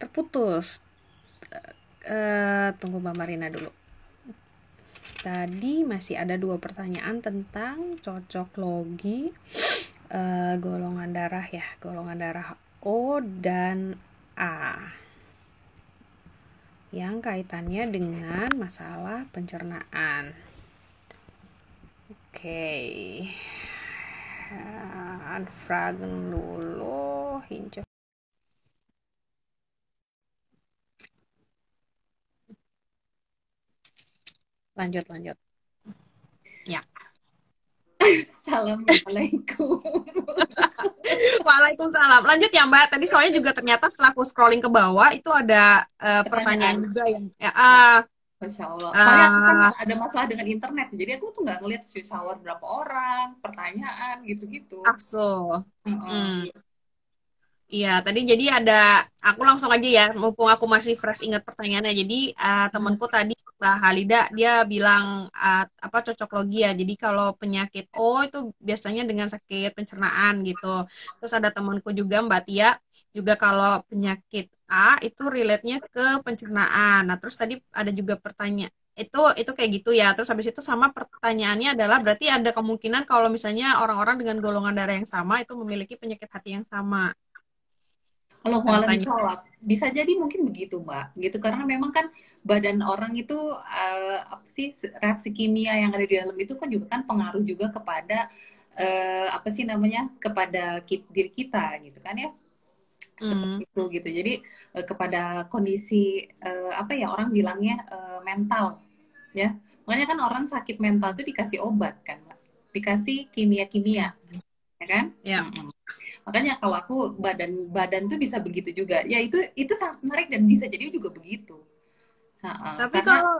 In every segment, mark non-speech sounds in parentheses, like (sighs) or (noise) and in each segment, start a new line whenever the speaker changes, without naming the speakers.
terputus. Uh, tunggu Mbak Marina dulu. Tadi masih ada dua pertanyaan tentang cocok logi uh, golongan darah ya, golongan darah O dan A yang kaitannya dengan masalah pencernaan. Oke. Okay. Unfragen dulu, hince. Lanjut, lanjut. Ya. (laughs)
Assalamualaikum. (laughs)
Waalaikumsalam. Lanjut ya Mbak. Tadi soalnya juga ternyata setelah aku scrolling ke bawah itu ada uh, pertanyaan. juga yang ya, uh,
Masya Allah. Soalnya uh, kan ada masalah dengan internet, jadi aku tuh nggak ngeliat shower berapa orang, pertanyaan gitu-gitu.
Akso. Mm -hmm. hmm. Iya, tadi jadi ada aku langsung aja ya, mumpung aku masih fresh ingat pertanyaannya. Jadi uh, temanku hmm. tadi Mbak Halida dia bilang uh, apa cocok logi ya. Jadi kalau penyakit O itu biasanya dengan sakit pencernaan gitu. Terus ada temanku juga Mbak Tia juga kalau penyakit A itu relate-nya ke pencernaan. Nah, terus tadi ada juga pertanyaan itu itu kayak gitu ya. Terus habis itu sama pertanyaannya adalah berarti ada kemungkinan kalau misalnya orang-orang dengan golongan darah yang sama itu memiliki penyakit hati yang sama.
Kalau malam sholat bisa jadi mungkin begitu mbak. Gitu karena memang kan badan orang itu uh, apa sih reaksi kimia yang ada di dalam itu kan juga kan pengaruh juga kepada uh, apa sih namanya kepada kit, diri kita gitu kan ya. Seperti mm. itu gitu. Jadi uh, kepada kondisi uh, apa ya orang bilangnya uh, mental ya. Makanya kan orang sakit mental itu dikasih obat kan mbak. Dikasih kimia kimia ya kan?
Ya. Mm -hmm
makanya kalau aku badan badan tuh bisa begitu juga. Ya itu itu sangat menarik dan bisa jadi juga begitu.
Nah, tapi karena, kalau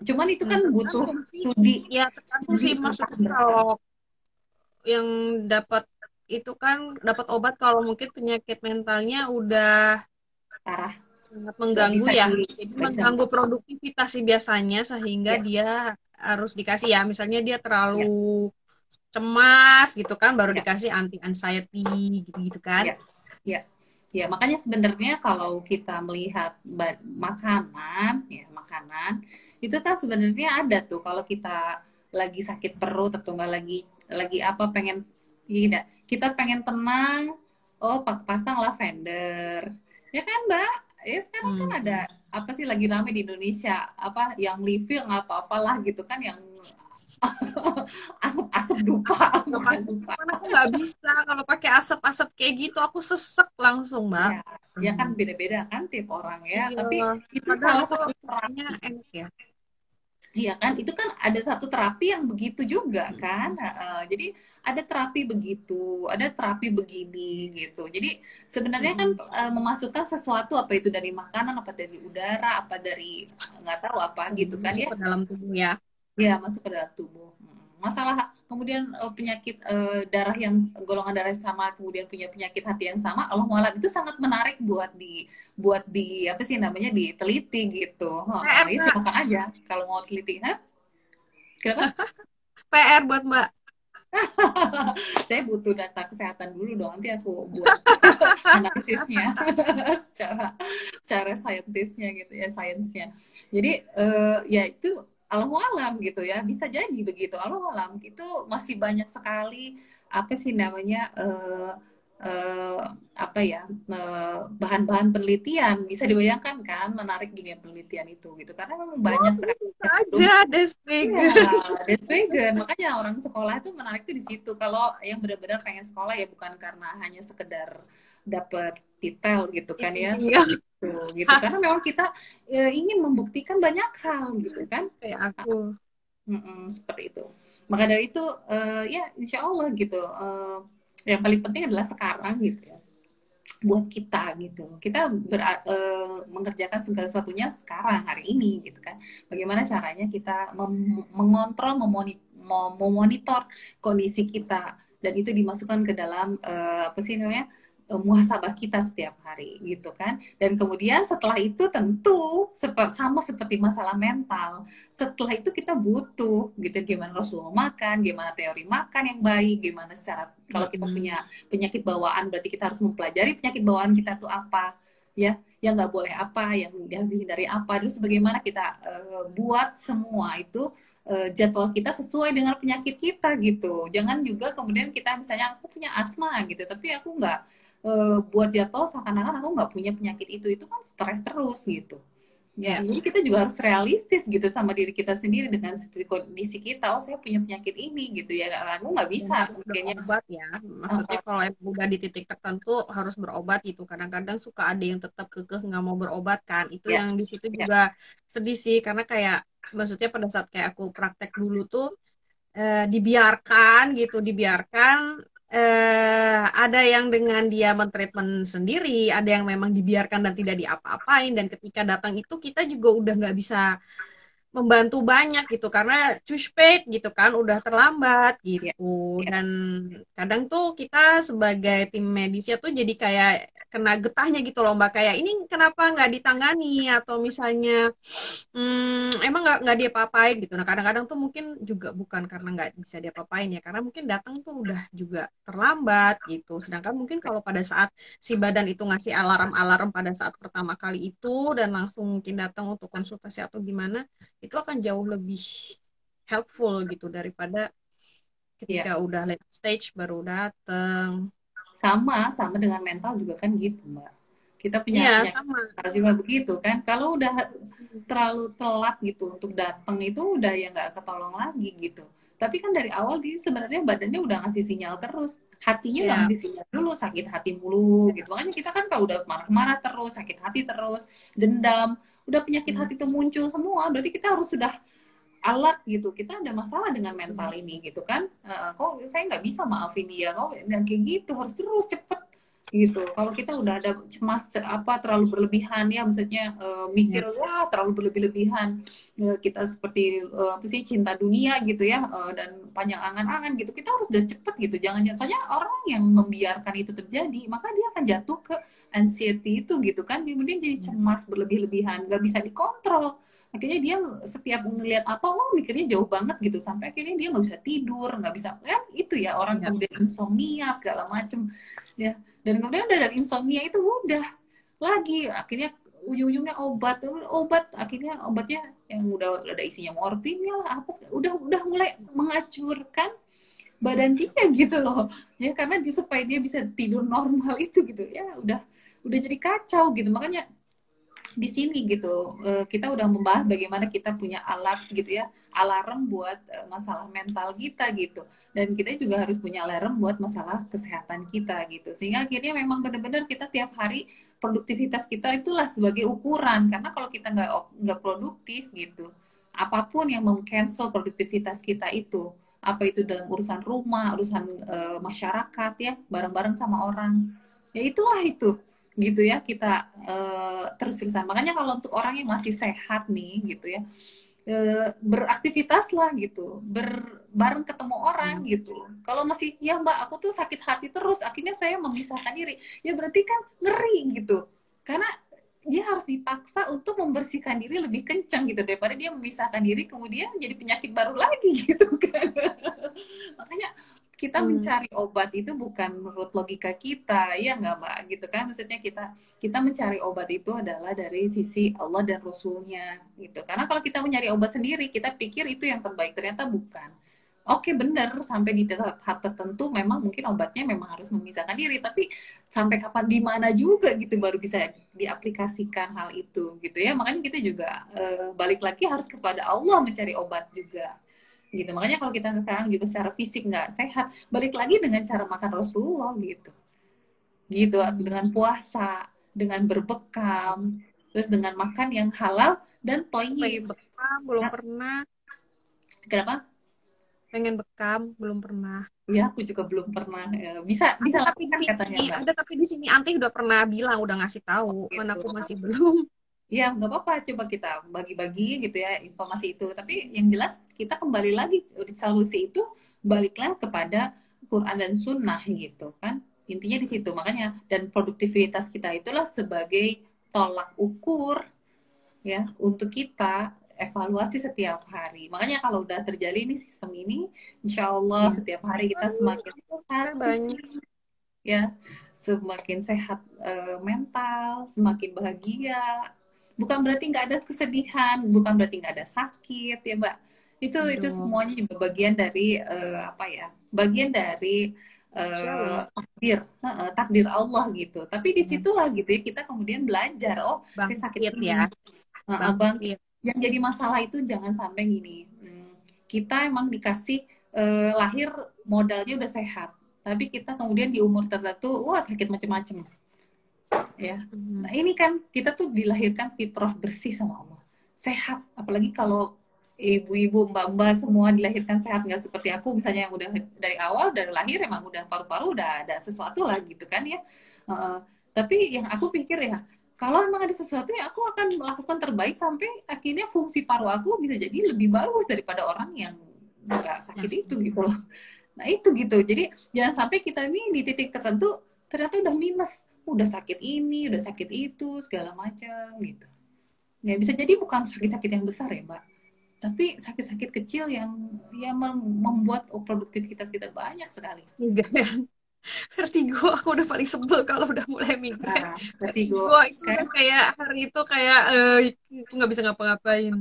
cuman itu kan nah, butuh studi.
Ya tergantung sih. Maksudnya kalau yang dapat itu kan dapat obat kalau mungkin penyakit mentalnya udah
parah.
sangat mengganggu ya. di, jadi mengganggu produktivitas sih biasanya sehingga ya. dia harus dikasih ya. Misalnya dia terlalu ya cemas gitu kan baru ya. dikasih anti anxiety gitu gitu kan.
Ya ya, ya. Makanya sebenarnya kalau kita melihat makanan ya makanan itu kan sebenarnya ada tuh. Kalau kita lagi sakit perut atau enggak lagi lagi apa pengen tidak kita pengen tenang oh pasang lavender. Ya kan mbak? Ya sekarang kan hmm. kan ada apa sih lagi rame di Indonesia? Apa yang living apa apalah gitu kan yang (laughs) asap-asap dupa.
Bukan dupa. aku nggak bisa. Kalau pakai asap-asap kayak gitu aku sesek langsung mbak.
Ya, ya kan beda-beda kan tiap orang ya. Iya. tapi itu salah satu terapinya enak ya Iya kan, itu kan ada satu terapi yang begitu juga kan. Uh, jadi ada terapi begitu, ada terapi begini gitu. Jadi sebenarnya kan uh, memasukkan sesuatu apa itu dari makanan, apa dari udara, apa dari nggak tahu apa gitu kan
masuk
ya.
ke dalam tubuh ya.
Iya masuk ke dalam tubuh masalah kemudian uh, penyakit uh, darah yang golongan darah sama kemudian punya penyakit hati yang sama Allah malam itu sangat menarik buat di buat di apa sih namanya diteliti gitu. Oh, nah, ya silakan aja kalau mau teliti ha?
kenapa? (laughs) PR buat mbak. (laughs)
Saya butuh data kesehatan dulu dong nanti aku buat (laughs) analisisnya secara secara saintisnya gitu ya sainsnya jadi uh, ya itu alam gitu ya bisa jadi begitu. Allah alam itu masih banyak sekali apa sih namanya uh, uh, apa ya bahan-bahan uh, penelitian. Bisa dibayangkan kan menarik dunia penelitian itu gitu. Karena memang banyak oh, sekali
aja Deswegen
ya, Deswegen makanya orang sekolah itu menarik tuh di situ. Kalau yang benar-benar pengen sekolah ya bukan karena hanya sekedar dapat titel gitu kan ya iya. gitu, gitu. karena memang kita e, ingin membuktikan banyak hal gitu kan.
Kayak aku.
Mm-mm, seperti itu. Maka dari itu uh, ya insya Allah gitu uh, yang paling penting adalah sekarang gitu ya. Buat kita gitu. Kita ber, uh, mengerjakan segala sesuatunya sekarang hari ini gitu kan. Bagaimana caranya kita mem- mengontrol memonitor kondisi kita. Dan itu dimasukkan ke dalam uh, apa sih namanya muhasabah kita setiap hari gitu kan. Dan kemudian setelah itu tentu sama seperti masalah mental setelah itu kita butuh gitu gimana Rasulullah makan gimana teori makan yang baik gimana secara kalau kita punya penyakit bawaan berarti kita harus mempelajari penyakit bawaan kita tuh apa ya. Yang nggak boleh apa yang harus dihindari apa. Terus bagaimana kita uh, buat semua itu uh, jadwal kita sesuai dengan penyakit kita gitu. Jangan juga kemudian kita misalnya aku punya asma gitu. Tapi aku nggak uh, buat jadwal seakan-akan aku nggak punya penyakit itu itu kan stres terus gitu Ya, jadi kita juga harus realistis gitu sama diri kita sendiri dengan kondisi kita. Oh, saya punya penyakit ini gitu ya. Aku nggak bisa.
Ya, kayaknya obat ya. Maksudnya uh, kalau udah di titik tertentu harus berobat gitu. Kadang-kadang suka ada yang tetap kekeh nggak mau berobat kan. Itu ya. yang di situ ya. juga sedih sih karena kayak maksudnya pada saat kayak aku praktek dulu tuh eh, dibiarkan gitu, dibiarkan eh, ada yang dengan dia mentreatment sendiri, ada yang memang dibiarkan dan tidak diapa-apain, dan ketika datang itu kita juga udah nggak bisa membantu banyak gitu karena cuspet gitu kan udah terlambat gitu yeah. Yeah. dan kadang tuh kita sebagai tim medisnya tuh jadi kayak kena getahnya gitu loh mbak. Kayak ini kenapa nggak ditangani? Atau misalnya hmm, emang nggak nggak dia papain gitu. Nah kadang-kadang tuh mungkin juga bukan karena nggak bisa dia papain ya karena mungkin datang tuh udah juga terlambat gitu. Sedangkan mungkin kalau pada saat si badan itu ngasih alarm-alarm pada saat pertama kali itu dan langsung mungkin datang untuk konsultasi atau gimana itu akan jauh lebih helpful gitu daripada ketika yeah. udah late stage baru datang
sama sama dengan mental juga kan gitu mbak kita punya
ya, sama.
juga begitu kan kalau udah terlalu telat gitu untuk datang itu udah ya nggak ketolong lagi gitu tapi kan dari awal dia sebenarnya badannya udah ngasih sinyal terus hatinya udah ya. ngasih sinyal dulu sakit hati mulu gitu makanya kita kan kalau udah marah-marah terus sakit hati terus dendam udah penyakit hmm. hati itu muncul semua berarti kita harus sudah alert gitu. Kita ada masalah dengan mental ini gitu kan. Uh, kok saya nggak bisa maafin dia kok dan kayak gitu harus terus cepet gitu. Kalau kita udah ada cemas apa terlalu berlebihan ya maksudnya uh, mikir ya. wah terlalu berlebih-lebihan. Uh, kita seperti uh, apa sih cinta dunia gitu ya uh, dan panjang angan-angan gitu. Kita harus udah cepet gitu jangan soalnya orang yang membiarkan itu terjadi maka dia akan jatuh ke anxiety itu gitu kan. Kemudian jadi cemas berlebih-lebihan nggak bisa dikontrol akhirnya dia setiap ngelihat apa oh mikirnya jauh banget gitu. Sampai akhirnya dia nggak bisa tidur nggak bisa kan itu ya orang ya. kemudian insomnia segala macem. Ya dan kemudian udah dari insomnia itu udah lagi. Akhirnya ujung-ujungnya obat obat akhirnya obatnya yang udah ada isinya morfin ya apa udah udah mulai mengacurkan badan dia gitu loh. Ya karena dia supaya dia bisa tidur normal itu gitu. Ya udah udah jadi kacau gitu. Makanya di sini gitu. Eh, kita udah membahas bagaimana kita punya alat gitu ya alarm buat eh, masalah mental kita gitu. Dan kita juga harus punya alarm buat masalah kesehatan kita gitu. Sehingga akhirnya memang benar-benar kita tiap hari produktivitas kita itulah sebagai ukuran. Karena kalau kita nggak nggak produktif gitu apa pun yang mengcancel produktivitas kita itu apa itu dalam urusan rumah urusan e, masyarakat ya bareng-bareng sama orang. Ya itulah itu gitu ya kita uh, terus-terusan. Makanya kalau untuk orang yang masih sehat nih gitu ya, uh, beraktivitas lah gitu, ber bareng ketemu orang hmm. gitu. Kalau masih ya Mbak, aku tuh sakit hati terus, akhirnya saya memisahkan diri. Ya berarti kan ngeri gitu. Karena dia harus dipaksa untuk membersihkan diri lebih kencang gitu daripada dia memisahkan diri kemudian jadi penyakit baru lagi (laughs) gitu kan makanya kita hmm. mencari obat itu bukan menurut logika kita ya nggak mbak? Gitu kan? Maksudnya kita kita mencari obat itu adalah dari sisi Allah dan Rasulnya gitu. Karena kalau kita mencari obat sendiri kita pikir itu yang terbaik ternyata bukan. Oke benar sampai di tahap tertentu memang mungkin obatnya memang harus memisahkan diri tapi sampai kapan di mana juga gitu baru bisa diaplikasikan hal itu gitu ya. Makanya kita juga e, balik lagi harus kepada Allah mencari obat juga gitu. Makanya kalau kita sekarang juga secara fisik nggak sehat balik lagi dengan cara makan Rasulullah gitu. Gitu dengan puasa dengan berbekam terus dengan makan yang halal dan toyib.
Bekam belum nah, pernah.
Kenapa?
Pengen bekam belum pernah.
Ya aku juga belum pernah ya, bisa bisa
tapi di sini, ada tapi di sini Anti udah pernah bilang udah ngasih tahu. Oh, gitu. mana aku masih belum
ya nggak apa-apa. Coba kita bagi-bagi gitu ya informasi itu. Tapi yang jelas kita kembali lagi solusi itu baliklah kepada Quran dan Sunnah gitu kan. Intinya di situ. Makanya dan produktivitas kita itulah sebagai tolak ukur ya untuk kita evaluasi setiap hari. Makanya kalau udah terjadi ini sistem ini insya Allah ya. setiap hari kita semakin banyak. ya. Semakin sehat uh, mental, semakin bahagia. Bukan berarti nggak ada kesedihan, bukan berarti nggak ada sakit ya mbak. Itu Aduh. itu semuanya juga bagian dari uh, apa ya? Bagian dari uh, takdir, uh, takdir Allah gitu. Tapi di situlah gitu ya kita kemudian belajar. Oh,
bangkit, saya sakit ya.
Uh, bangkit. Yang jadi masalah itu jangan sampai gini. Hmm, kita emang dikasih uh, lahir modalnya udah sehat tapi kita kemudian di umur tertentu wah sakit macam-macam ya. Hmm. nah ini kan kita tuh dilahirkan fitrah bersih sama Allah. Sehat. Apalagi kalau ibu-ibu mbak-mbak semua dilahirkan sehat. Nggak seperti aku misalnya yang udah dari awal dari lahir emang udah paru-paru udah ada sesuatu lah gitu kan ya. Uh, tapi yang aku pikir ya kalau emang ada sesuatu ya aku akan melakukan terbaik sampai akhirnya fungsi paru aku bisa jadi lebih bagus daripada orang yang nggak sakit itu gitu loh. Nah itu gitu. Jadi jangan sampai kita ini di titik tertentu ternyata udah minus, udah sakit ini, udah sakit itu, segala macam gitu. Ya bisa jadi bukan sakit-sakit yang besar ya mbak, tapi sakit-sakit kecil yang yang membuat produktivitas kita banyak sekali.
Enggak ya. (laughs) Vertigo aku udah paling sebel kalau udah mulai migrain. Nah, vertigo. vertigo itu kan kayak hari itu kayak uh, aku nggak bisa ngapa-ngapain.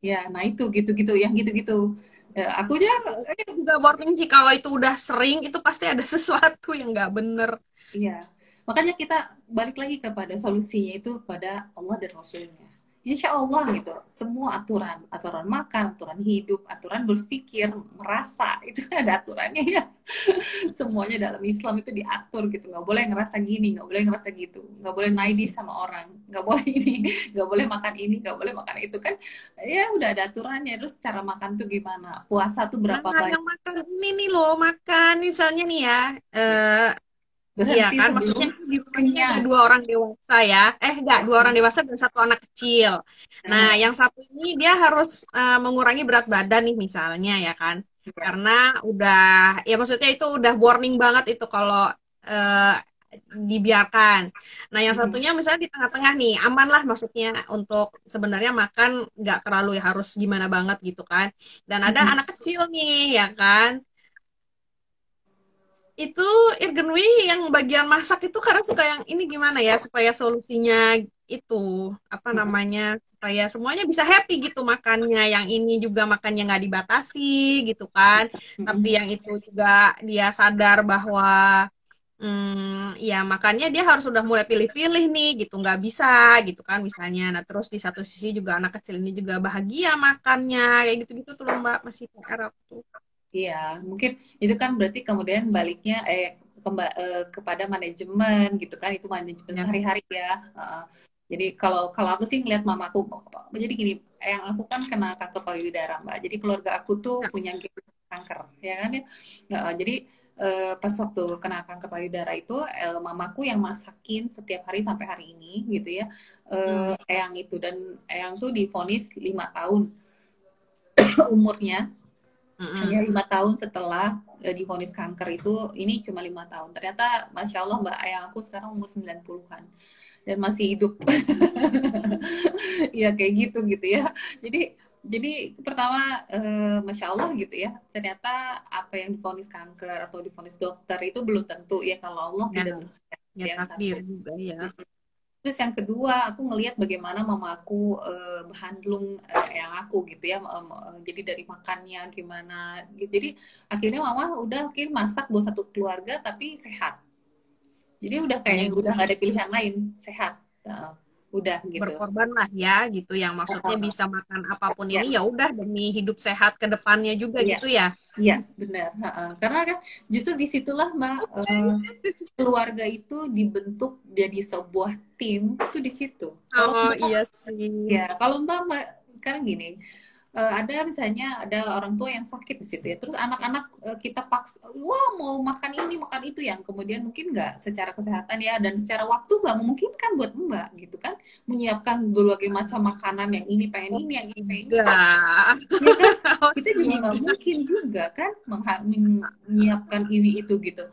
Ya, nah itu gitu-gitu, yang gitu-gitu ya, aku aja
juga warning sih kalau itu udah sering itu pasti ada (laughs) sesuatu yang nggak bener
iya makanya kita balik lagi kepada solusinya itu kepada Allah dan Rasulnya. Insya Allah gitu. Semua aturan aturan makan aturan hidup aturan berpikir merasa itu kan ada aturannya ya. (laughs) Semuanya dalam Islam itu diatur gitu. Nggak boleh ngerasa gini nggak boleh ngerasa gitu. Nggak boleh naidi sama orang. Nggak boleh (laughs) ini nggak boleh makan ini nggak boleh makan itu kan. Ya udah ada aturannya. Terus cara makan tuh gimana? Puasa tuh berapa
nah, banyak? makan? Ini nih loh makan. Misalnya nih ya uh, Iya kan, maksudnya di rumahnya dua orang dewasa ya. Eh enggak, dua orang dewasa dan satu anak kecil. Nah, hmm. yang satu ini dia harus uh, mengurangi berat badan nih misalnya ya kan. Ya. Karena udah ya maksudnya itu udah warning banget itu kalau uh, dibiarkan. Nah, yang satunya misalnya di tengah-tengah nih, aman lah maksudnya untuk sebenarnya makan nggak terlalu ya harus gimana banget gitu kan. Dan ada hmm. anak kecil nih ya kan itu Irgenwi yang bagian masak itu karena suka yang ini gimana ya supaya solusinya itu apa namanya supaya semuanya bisa happy gitu makannya. Yang ini juga makannya nggak dibatasi gitu kan tapi yang itu juga dia sadar bahwa hmm, ya makannya dia harus sudah mulai pilih-pilih nih gitu nggak bisa gitu kan misalnya. Nah terus di satu sisi juga anak kecil ini juga bahagia makannya kayak gitu-gitu tuh mbak masih PR tuh
Iya, mungkin itu kan berarti kemudian baliknya eh kemba, eh, kepada manajemen gitu kan itu manajemen ya. sehari-hari ya. Uh, jadi kalau kalau aku sih ngeliat mamaku, jadi gini, yang aku kan kena kanker payudara mbak. Jadi keluarga aku tuh ya. punya kanker, ya kan ya. Uh, jadi uh, pas waktu kena kanker payudara itu, uh, mamaku yang masakin setiap hari sampai hari ini gitu ya. Uh, hmm. Eyang itu dan Eyang tuh difonis lima tahun (coughs) umurnya hanya lima tahun setelah uh, divonis kanker itu ini cuma lima tahun. Ternyata masya Allah mbak ayang aku sekarang umur 90-an dan masih hidup. (laughs) Ya kayak gitu gitu ya. Jadi jadi pertama uh, masya Allah gitu ya. Ternyata apa yang divonis kanker atau divonis dokter itu belum tentu ya kalau Allah ya, tidak
ya, ya juga ya
Terus yang kedua, aku ngelihat bagaimana mama aku uh, behandlung uh, yang aku gitu ya. Um, uh, jadi dari makannya gimana. Gitu. Jadi akhirnya mama udah mungkin masak buat satu keluarga tapi sehat. Jadi udah kayak udah gak ada pilihan lain, sehat. Uh, udah gitu.
Berkorban lah ya gitu yang maksudnya bisa makan apa pun ya. ini ya udah demi hidup sehat ke depannya juga ya. gitu ya?
Iya benar. Karena kan justru di situlah mbak uh, keluarga itu dibentuk jadi sebuah tim itu di situ.
Oh iya sih.
Ya kalau mbak mbak sekarang gini uh, ada misalnya ada orang tua yang sakit di situ ya. Terus anak-anak uh, kita paksa wah mau makan ini makan itu yang kemudian mungkin nggak secara kesehatan ya dan secara waktu nggak memungkinkan buat mbak gitu kan. Menyiapkan berbagai macam makanan yang ini pengen ini yang ini pengen ini. Ya kan? (laughs) kita juga nggak mungkin juga kan menyiapkan ini itu gitu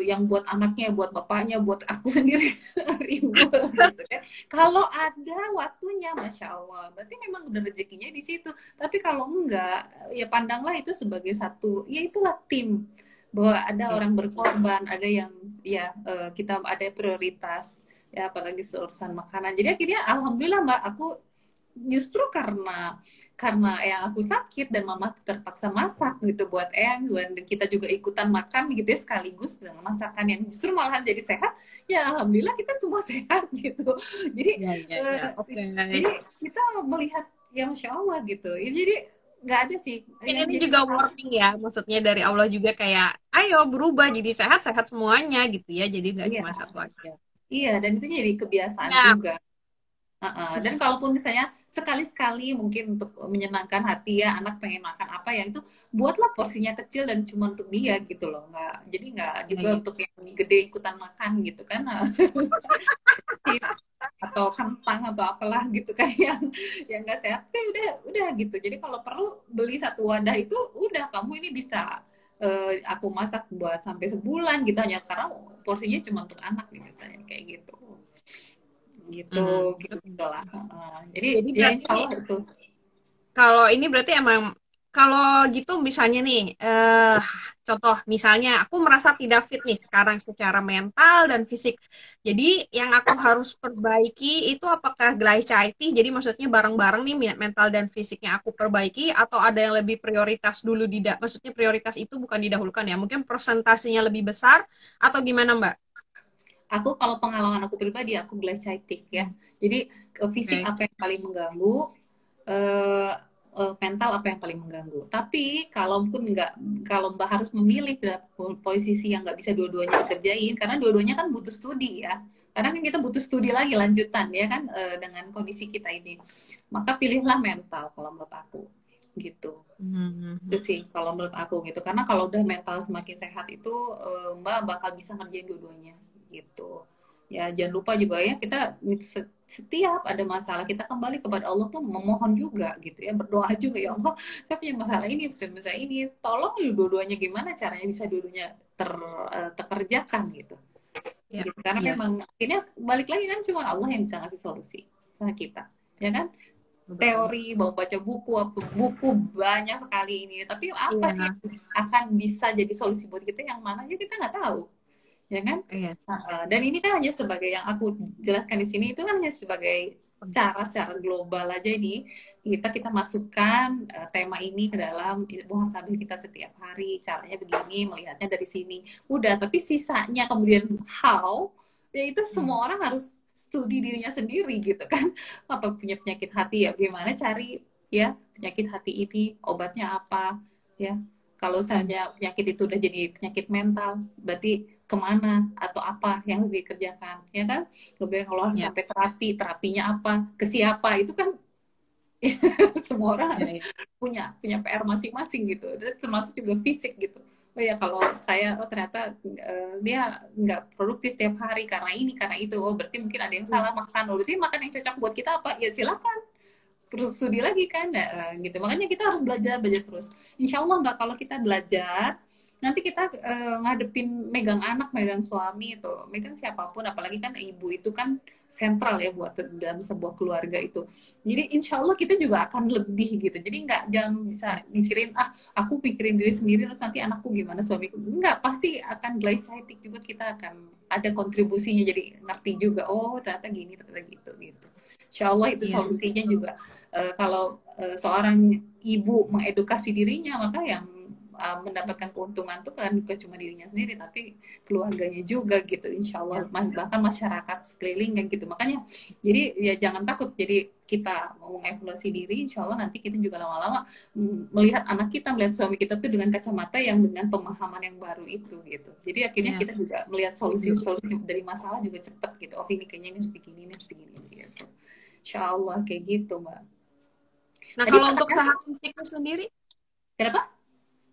yang buat anaknya, buat bapaknya, buat aku (laughs) sendiri gitu kan. Kalau ada waktunya, masya Allah, berarti memang udah rezekinya di situ. Tapi kalau enggak, ya pandanglah itu sebagai satu, ya itulah tim. bahwa ada orang berkorban ada yang ya uh, kita ada prioritas ya apalagi urusan makanan jadi akhirnya alhamdulillah mbak aku justru karena karena yang aku sakit dan mama terpaksa masak gitu buat Eyang dan kita juga ikutan makan gitu ya sekaligus dengan masakan yang justru malahan jadi sehat ya alhamdulillah kita semua (laughs) sehat gitu jadi ya, ya, ya. Uh, okay. jadi kita melihat ya masya Allah gitu ya, jadi nggak ada sih
ini, ini juga warning ya maksudnya dari Allah juga kayak ayo berubah jadi sehat sehat semuanya gitu ya jadi nggak iya. cuma satu aja
iya dan itu jadi kebiasaan ya. juga Uh, dan kalaupun misalnya sekali-sekali mungkin untuk menyenangkan hati ya anak pengen makan apa ya itu buatlah porsinya kecil dan cuma untuk dia gitu loh. Nggak jadi nggak juga ya, untuk yang gede ikutan makan gitu kan. (laughs) Atau kentang atau apalah gitu kan (laughs) yang yang nggak sehat ya udah udah gitu. Jadi kalau perlu beli satu wadah itu udah kamu ini bisa uh, aku masak buat sampai sebulan gitu hanya karena porsinya cuma untuk anak gitu misalnya kayak gitu gitu hmm. gitu lah uh, jadi, jadi ya insya Allah itu.
kalau ini berarti emang kalau gitu misalnya nih uh, contoh misalnya aku merasa tidak fit nih sekarang secara mental dan fisik. Jadi yang aku harus perbaiki itu apakah glycity jadi maksudnya bareng-bareng nih mental dan fisiknya aku perbaiki atau ada yang lebih prioritas dulu tidak maksudnya prioritas itu bukan didahulukan ya mungkin presentasinya lebih besar atau gimana mbak
aku kalau pengalaman aku pribadi aku glycitic ya. Jadi fisik okay. apa yang paling mengganggu uh, uh, mental apa yang paling mengganggu. Tapi kalaupun nggak kalau mbak harus memilih posisi yang nggak bisa dua-duanya dikerjain karena dua-duanya kan butuh studi ya. Karena kan kita butuh studi lagi lanjutan ya kan uh, dengan kondisi kita ini. Maka pilihlah mental kalau menurut aku gitu. Mm-hmm. itu sih kalau menurut aku gitu. Karena kalau udah mental semakin sehat itu uh, mbak bakal bisa ngerjain dua-duanya gitu ya jangan lupa juga ya kita setiap ada masalah kita kembali kepada Allah tuh memohon juga gitu ya berdoa juga ya Allah saya punya masalah ini masalah ini tolong dua-duanya gimana caranya bisa dua-duanya ter, uh, terkerjakan gitu ya, gitu. karena ya. memang ini balik lagi kan cuma Allah yang bisa ngasih solusi sama kita ya kan teori mau baca buku apa buku banyak sekali ini tapi apa ya. sih akan bisa jadi solusi buat kita yang mana aja kita nggak tahu ya kan? Iya. Dan ini kan hanya sebagai yang aku jelaskan di sini itu kan hanya sebagai cara secara global aja ini. Kita kita masukkan uh, tema ini ke dalam muhasabah kita setiap hari caranya begini melihatnya dari sini. Udah tapi sisanya kemudian how ya itu semua hmm. orang harus studi dirinya sendiri gitu kan. (laughs) Apa punya penyakit hati ya? Gimana cari ya penyakit hati ini obatnya apa ya. Kalau misalnya penyakit itu udah jadi penyakit mental berarti ke mana atau apa yang harus dikerjakan ya kan? Kemudian kalau harus ya. sampai terapi terapinya apa ke siapa itu kan (laughs) semua orang ya, harus ya. punya punya PR masing-masing gitu. Dan termasuk juga fisik gitu. Oh ya kalau saya oh ternyata uh, dia nggak produktif setiap hari karena ini karena itu. Oh berarti mungkin ada yang hmm. salah makan. Oh berarti makan yang cocok buat kita apa? Ya silakan. Terus studi lagi kan nah, gitu. Makanya kita harus belajar belajar terus. Insya Allah mbak kalau kita belajar nanti kita uh, ngadepin megang anak, megang suami itu, megang siapa pun, apalagi kan ibu itu kan sentral ya buat dalam sebuah keluarga itu. Jadi insya Allah kita juga akan lebih gitu. Jadi nggak jangan bisa mikirin ah aku pikirin diri sendiri terus nanti anakku gimana suamiku. Nggak pasti akan glycitic juga kita akan ada kontribusinya jadi ngerti juga oh ternyata gini ternyata gitu gitu. Insya Allah itu iya. solusinya juga uh, kalau uh, seorang ibu mengedukasi dirinya maka yang uh, mendapatkan keuntungan tuh kan bukan cuma dirinya sendiri tapi keluarganya juga gitu. Insya Allah ya. bahkan masyarakat sekeliling gitu. Makanya jadi ya jangan takut. Jadi kita mau mengevaluasi diri insya Allah nanti kita juga lama-lama melihat anak kita melihat suami kita tuh dengan kacamata yang dengan pemahaman yang baru itu gitu. Jadi akhirnya ya. kita juga melihat solusi-solusi dari masalah juga cepat gitu. Oh ini kayaknya ini mesti gini ini mesti gini gitu. Insya Allah kayak gitu mbak.
Nah Tadi kalau untuk saham fisiknya sendiri?
Kenapa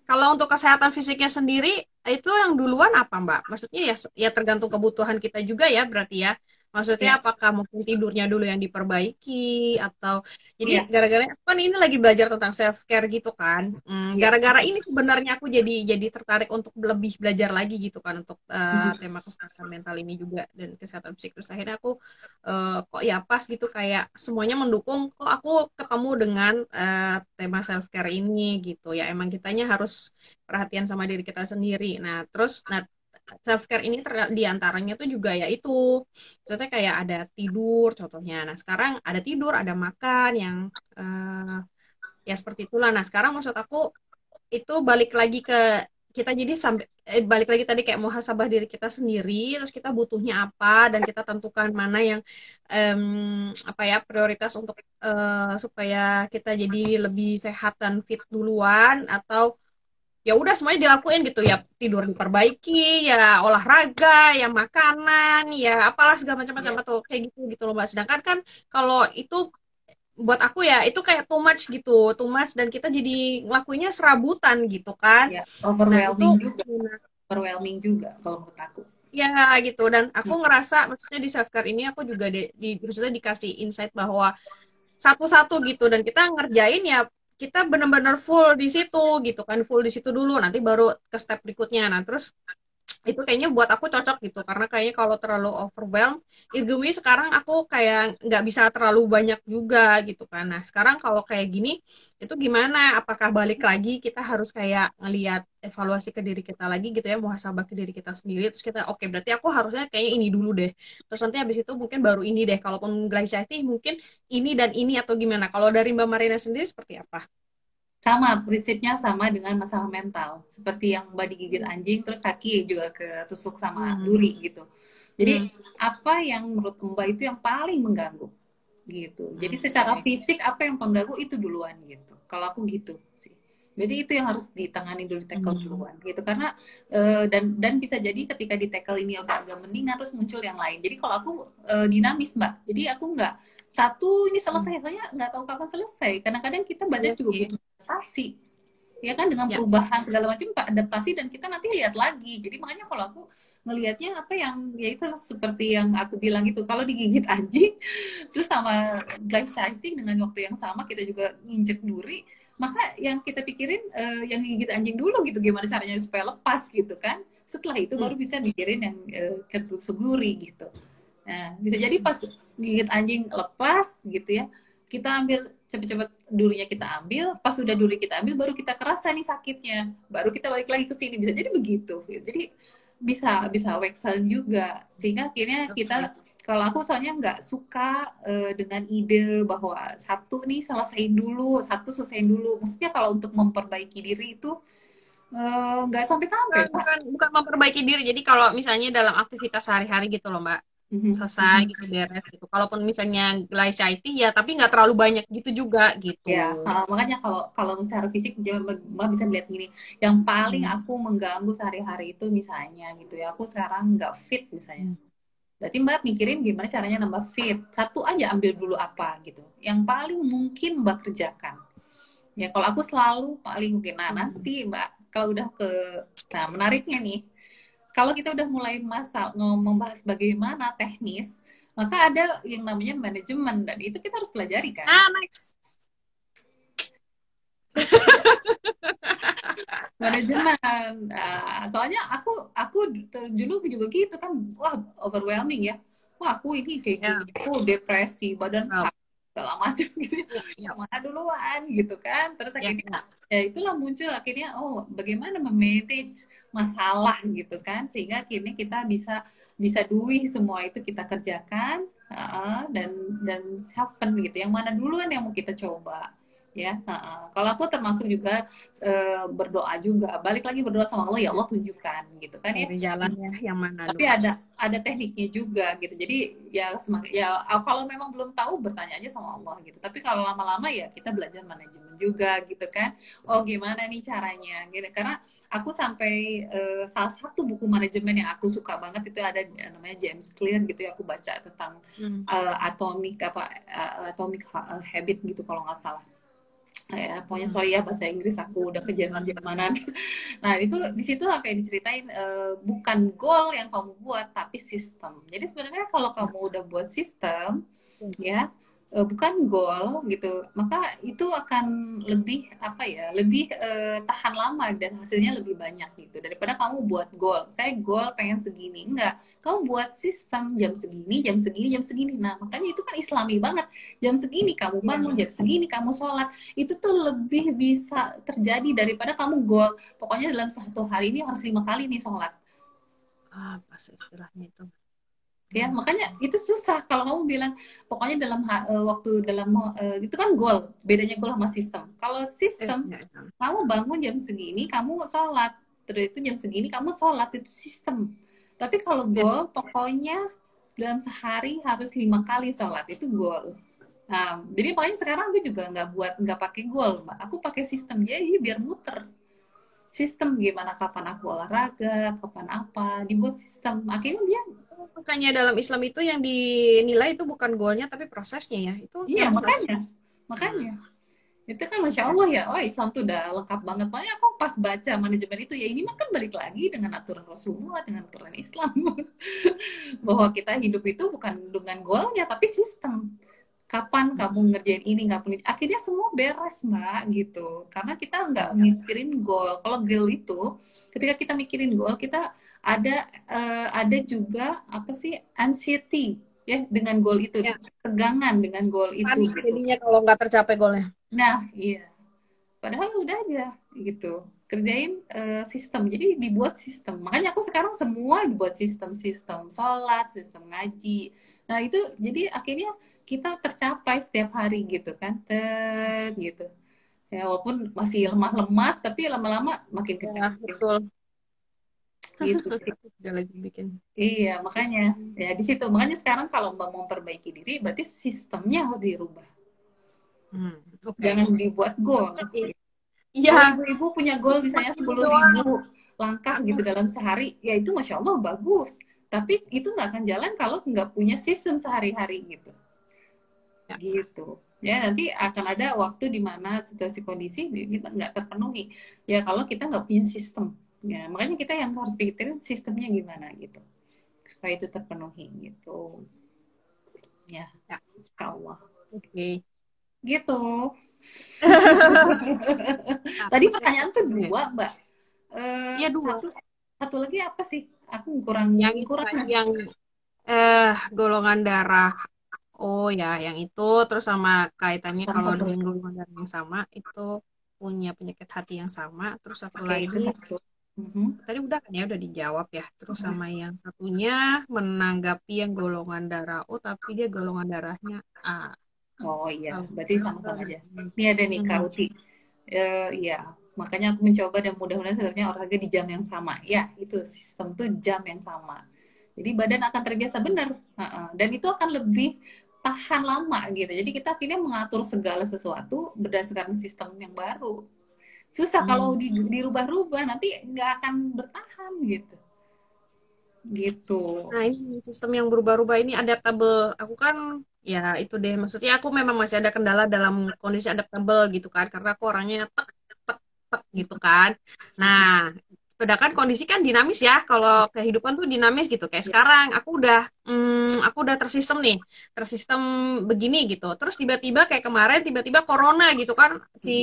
kalau untuk kesehatan fisiknya sendiri itu yang duluan apa Mbak? Maksudnya ya ya tergantung kebutuhan kita juga ya berarti ya. Maksudnya ya. apakah mungkin tidurnya dulu yang diperbaiki atau jadi ya. gara-gara kan ini lagi belajar tentang self care gitu kan. Hmm, gara-gara ini sebenarnya aku jadi jadi tertarik untuk lebih belajar lagi gitu kan untuk uh, tema kesehatan mental ini juga dan kesehatan psikis. Akhirnya aku uh, kok ya pas gitu kayak semuanya mendukung kok aku ketemu dengan uh, tema self care ini gitu ya. Emang kitanya harus perhatian sama diri kita sendiri. Nah, terus nah self care ini di antaranya tuh juga ya itu. Contohnya kayak ada tidur contohnya. Nah sekarang ada tidur ada makan yang uh, ya seperti itulah. Nah sekarang maksud aku itu balik lagi ke kita jadi sampai eh, balik lagi tadi kayak muhasabah diri kita sendiri terus kita butuhnya apa dan kita tentukan mana yang um, apa ya prioritas untuk uh, supaya kita jadi lebih sehat dan fit duluan atau ya udah semuanya dilakuin gitu. Ya tidur diperbaiki ya olahraga ya makanan ya apalah segala macam-macam yeah. atau kayak gitu gitu loh mbak. Sedangkan kan kalau itu buat aku ya itu kayak too much gitu too much. Dan kita jadi ngelakuinnya serabutan gitu kan.
Yeah, overwhelming nah, itu, juga. overwhelming juga kalau menurut aku.
Ya gitu. Dan aku hmm. ngerasa maksudnya di self care ini aku juga di, di maksudnya dikasih insight bahwa satu-satu gitu. Dan kita ngerjain ya kita benar-benar full di situ gitu kan full di situ dulu nanti baru ke step berikutnya. Nah terus itu kayaknya buat aku cocok gitu. Karena kayaknya kalau terlalu overwhelm Irgumi sekarang aku kayak nggak bisa terlalu banyak juga gitu kan. Nah sekarang kalau kayak gini itu gimana? Apakah balik lagi kita harus kayak ngelihat evaluasi ke diri kita lagi gitu ya muhasabah ke diri kita sendiri. Terus kita oke okay, berarti aku harusnya kayaknya ini dulu deh. Terus nanti habis itu mungkin baru ini deh. Kalaupun glycity mungkin ini dan ini atau gimana. Kalau dari Mbak Marina sendiri seperti apa
sama prinsipnya sama dengan masalah mental. Seperti yang mbak digigit anjing terus kaki juga ketusuk sama hmm. duri gitu. Jadi hmm. apa yang menurut mbak itu yang paling mengganggu gitu. Jadi secara fisik apa yang mengganggu itu duluan gitu. Kalau aku gitu sih. Jadi itu yang harus ditangani dulu di tackle hmm. duluan gitu. Karena uh, dan dan bisa jadi ketika di tackle ini udah agak mendingan terus muncul yang lain. Jadi kalau aku uh, dinamis mbak. Jadi aku nggak satu ini selesai soalnya nggak tahu kapan selesai kadang-kadang kita badan iya, juga iya. butuh adaptasi ya kan dengan ya. perubahan segala macam adaptasi dan kita nanti lihat lagi jadi makanya kalau aku ngelihatnya apa yang ya itu seperti yang aku bilang itu kalau digigit anjing (laughs) terus sama guys sighting dengan waktu yang sama kita juga nginjek duri maka yang kita pikirin uh, yang gigit anjing dulu gitu gimana caranya supaya lepas gitu kan setelah itu hmm. baru bisa mikirin yang uh, ketusuguri gitu nah bisa jadi pas gigit anjing lepas gitu ya kita ambil cepet-cepet durinya kita ambil, pas sudah duri kita ambil baru kita kerasa nih sakitnya, baru kita balik lagi ke sini bisa jadi begitu. Jadi bisa bisa wexel juga sehingga akhirnya kita kalau aku soalnya nggak suka uh, dengan ide bahwa satu nih selesai dulu, satu selesai dulu. Maksudnya kalau untuk memperbaiki diri itu eh, nggak uh, sampai-sampai.
Bukan, bukan memperbaiki diri. Jadi kalau misalnya dalam aktivitas sehari-hari gitu loh, Mbak mm-hmm. selesai mm-hmm. gitu beres gitu. Kalaupun misalnya glycity ya tapi nggak terlalu banyak gitu juga gitu.
Ya, uh, makanya kalau kalau secara fisik mbak bisa melihat gini, yang paling mm. aku mengganggu sehari-hari itu misalnya gitu ya, aku sekarang nggak fit misalnya. Mm. Berarti mbak mikirin gimana caranya nambah fit. Satu aja ambil dulu apa gitu. Yang paling mungkin mbak kerjakan. Ya kalau aku selalu paling mungkin. Nah nanti mbak kalau udah ke, nah menariknya nih kalau kita udah mulai masal membahas bagaimana teknis, maka ada yang namanya manajemen dan itu kita harus pelajari kan.
Ah, next. (laughs)
manajemen. Nah, soalnya aku aku dulu juga gitu kan, wah overwhelming ya. Wah aku ini kayak yeah. gitu, depresi, badan oh. sakit segala macam (laughs) gitu. Ya, ya. mana duluan gitu kan. Terus ya, akhirnya ya. ya itulah muncul akhirnya oh bagaimana memanage masalah gitu kan. Sehingga akhirnya kita bisa bisa duih semua itu kita kerjakan uh, dan dan seven gitu. Yang mana duluan yang mau kita coba ya uh, kalau aku termasuk juga uh, berdoa juga. Balik lagi berdoa sama Allah ya Allah tunjukkan gitu kan ya.
Jalannya yang mana
tapi dulu. ada ada tekniknya juga gitu. Jadi ya semangat ya kalau memang belum tahu bertanya aja sama Allah gitu. Tapi kalau lama-lama ya kita belajar manajemen juga gitu kan. Oh gimana nih caranya gitu. Karena aku sampai uh, salah satu buku manajemen yang aku suka banget itu ada namanya James Clear gitu ya. Aku baca tentang hmm. uh, atomic apa uh, atomic habit gitu kalau nggak salah ya pokoknya sorry ya bahasa Inggris aku udah ke Jerman Jermanan nah itu di situ kayak diceritain uh, bukan goal yang kamu buat tapi sistem. Jadi sebenarnya kalau kamu udah buat sistem ya uh, bukan goal gitu. Maka itu akan lebih apa ya lebih uh, tahan lama dan hasilnya lebih banyak gitu. Daripada kamu buat goal saya goal pengen segini. Enggak. Kamu buat sistem jam segini jam segini jam segini. Nah makanya itu kan islami banget. Jam segini kamu bangun jam segini kamu sholat. Itu tuh lebih bisa terjadi daripada kamu goal pokoknya dalam satu hari ini harus lima kali nih sholat.
Apa istilahnya itu
ya makanya itu susah. Kalau kamu bilang pokoknya dalam uh, waktu dalam uh, itu kan goal. Bedanya goal sama sistem. Kalau sistem eh, ya. kamu bangun jam segini kamu sholat. Terus itu jam segini kamu sholat itu sistem. Tapi kalau iya. goal pokoknya dalam sehari harus lima kali sholat itu goal. Nah jadi pokoknya sekarang aku juga nggak buat nggak pakai goal mbak. Aku pakai sistem. Jadi biar muter. Sistem gimana kapan aku olahraga kapan apa dibuat sistem. Akhirnya dia
makanya dalam Islam itu yang dinilai itu bukan goalnya tapi prosesnya ya. Itu
iya makanya. Makanya. Itu kan masya Allah ya. Oh Islam tuh udah lengkap banget. Makanya aku pas baca manajemen itu ya ini mah kan balik lagi dengan aturan Rasulullah dengan aturan Islam. (laughs) Bahwa kita hidup itu bukan dengan goalnya tapi sistem. Kapan kamu ngerjain ini nggak punya akhirnya semua beres mbak gitu. Karena kita nggak mikirin goal. Kalau goal itu ketika kita mikirin goal kita ada uh, ada juga apa sih anxiety ya dengan goal itu. Ya. tegangan dengan goal itu
Panik gitu. jadinya kalau nggak tercapai goalnya.
Nah iya. Padahal udah aja gitu. Kerjain uh, sistem. Jadi dibuat sistem. Makanya aku sekarang semua dibuat sistem. Sistem sholat sistem ngaji. Nah itu jadi akhirnya kita tercapai setiap hari gitu kan. Tet, gitu. Ya walaupun masih lemah-lemah tapi lama-lama makin
kencang ya, betul (laughs)
gitu. Udah lagi bikin. Iya makanya. Ya di situ. Makanya sekarang kalau mbak mau memperbaiki diri berarti sistemnya harus dirubah. Hmm, okay. jangan dibuat goal. Iya, ibu-ibu punya goal misalnya sepuluh ribu langkah gitu dalam sehari, ya itu masya Allah bagus. Tapi itu nggak akan jalan kalau nggak punya sistem sehari-hari gitu. Ya. Gitu. Ya nanti akan ada waktu di mana situasi kondisi kita nggak terpenuhi. Ya kalau kita nggak punya sistem ya makanya kita yang harus pikirin sistemnya gimana gitu. Supaya itu terpenuhi gitu. Ya, ya. Allah
oke. Okay.
gitu. (laughs) Tadi pertanyaan tuh dua mbak.
Uh, ya dua.
satu, satu lagi apa sih? Aku kurang
yang kurang. yang eh golongan darah. Oh ya yang itu. Terus sama kaitannya sama kalau dengan golongan darah yang sama itu punya penyakit hati yang sama. Terus satu okay, lagi itu. Mm-hmm. Tadi udah kan ya udah dijawab ya. Terus mm-hmm. sama yang satunya menanggapi yang golongan darah O tapi dia golongan darahnya A.
Oh iya, berarti sama-sama aja. Ini ada nih Uti. Uh, iya, makanya aku mencoba dan mudah-mudahan sebenarnya olahraga di jam yang sama. Ya, itu sistem tuh jam yang sama. Jadi badan akan terbiasa benar. Uh-uh. Dan itu akan lebih tahan lama gitu. Jadi kita akhirnya mengatur segala sesuatu berdasarkan sistem yang baru susah hmm. kalau di, dirubah-rubah nanti nggak akan bertahan gitu. Gitu.
Nah ini sistem yang berubah-ubah ini adaptable. Aku kan ya itu deh. Maksudnya aku memang masih ada kendala dalam kondisi adaptable gitu kan. Karena aku orangnya tek tek tek gitu kan. Nah sedangkan kondisi kan dinamis ya kalau kehidupan tuh dinamis gitu. Kayak ya. sekarang aku udah hmm, aku udah tersistem nih tersistem begini gitu. Terus tiba-tiba kayak kemarin tiba-tiba corona gitu kan si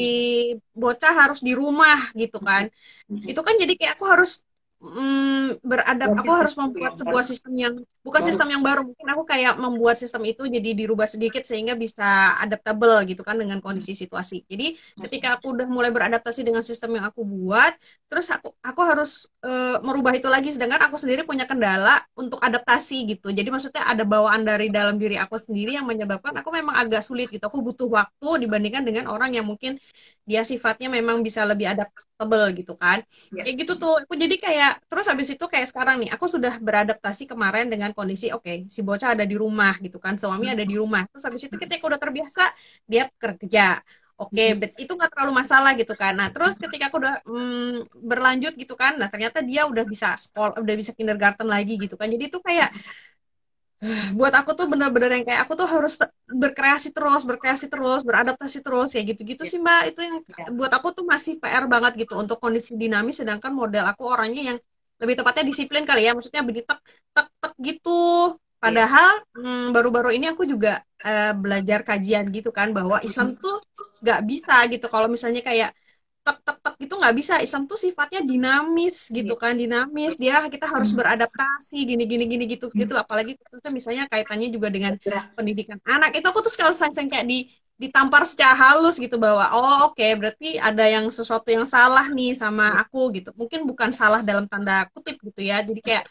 bocah harus di rumah gitu kan. Itu kan jadi kayak aku harus mm, beradap aku harus membuat sebuah sistem yang bukan sistem yang baru mungkin aku kayak membuat sistem itu jadi dirubah sedikit sehingga bisa adaptable gitu kan dengan kondisi situasi. Jadi ketika aku udah mulai beradaptasi dengan sistem yang aku buat terus aku aku harus uh, merubah itu lagi sedangkan aku sendiri punya kendala untuk adaptasi gitu. Jadi maksudnya ada bawaan dari dalam diri aku sendiri yang menyebabkan aku memang agak sulit gitu. Aku butuh waktu dibandingkan dengan orang yang mungkin dia sifatnya memang bisa lebih adaptable gitu kan. Ya. kayak gitu tuh. Aku jadi kayak terus habis itu kayak sekarang nih aku sudah beradaptasi kemarin dengan kondisi oke okay, si bocah ada di rumah gitu kan suami ada di rumah terus habis itu ketika udah terbiasa dia kerja Oke, okay, hmm. itu nggak terlalu masalah gitu kan. Nah, terus ketika aku udah mm, berlanjut gitu kan, nah ternyata dia udah bisa sekolah, udah bisa kindergarten lagi gitu kan. Jadi itu kayak buat aku tuh bener-bener yang kayak aku tuh harus berkreasi terus, berkreasi terus, beradaptasi terus ya gitu-gitu sih Mbak. Itu yang
Ya.
buat aku tuh masih PR banget gitu untuk kondisi dinamis sedangkan model aku orangnya yang lebih tepatnya disiplin kali ya. Maksudnya begitu tek tek tek gitu. Padahal hmm, baru-baru ini aku juga eh, belajar kajian gitu kan bahwa Islam tuh nggak bisa gitu kalau misalnya kayak tek tek tek gitu nggak bisa. Islam tuh sifatnya dinamis gitu kan dinamis. Dia kita harus
Hmm.
beradaptasi gini gini gini gitu gitu. Apalagi khususnya misalnya kaitannya juga dengan
Bergerak.
pendidikan anak. Itu aku tuh sekali sayang kayak di ditampar secara halus gitu bahwa oh oke berarti ada yang sesuatu yang salah nih sama aku gitu. Mungkin bukan salah dalam tanda kutip gitu ya. Jadi kayak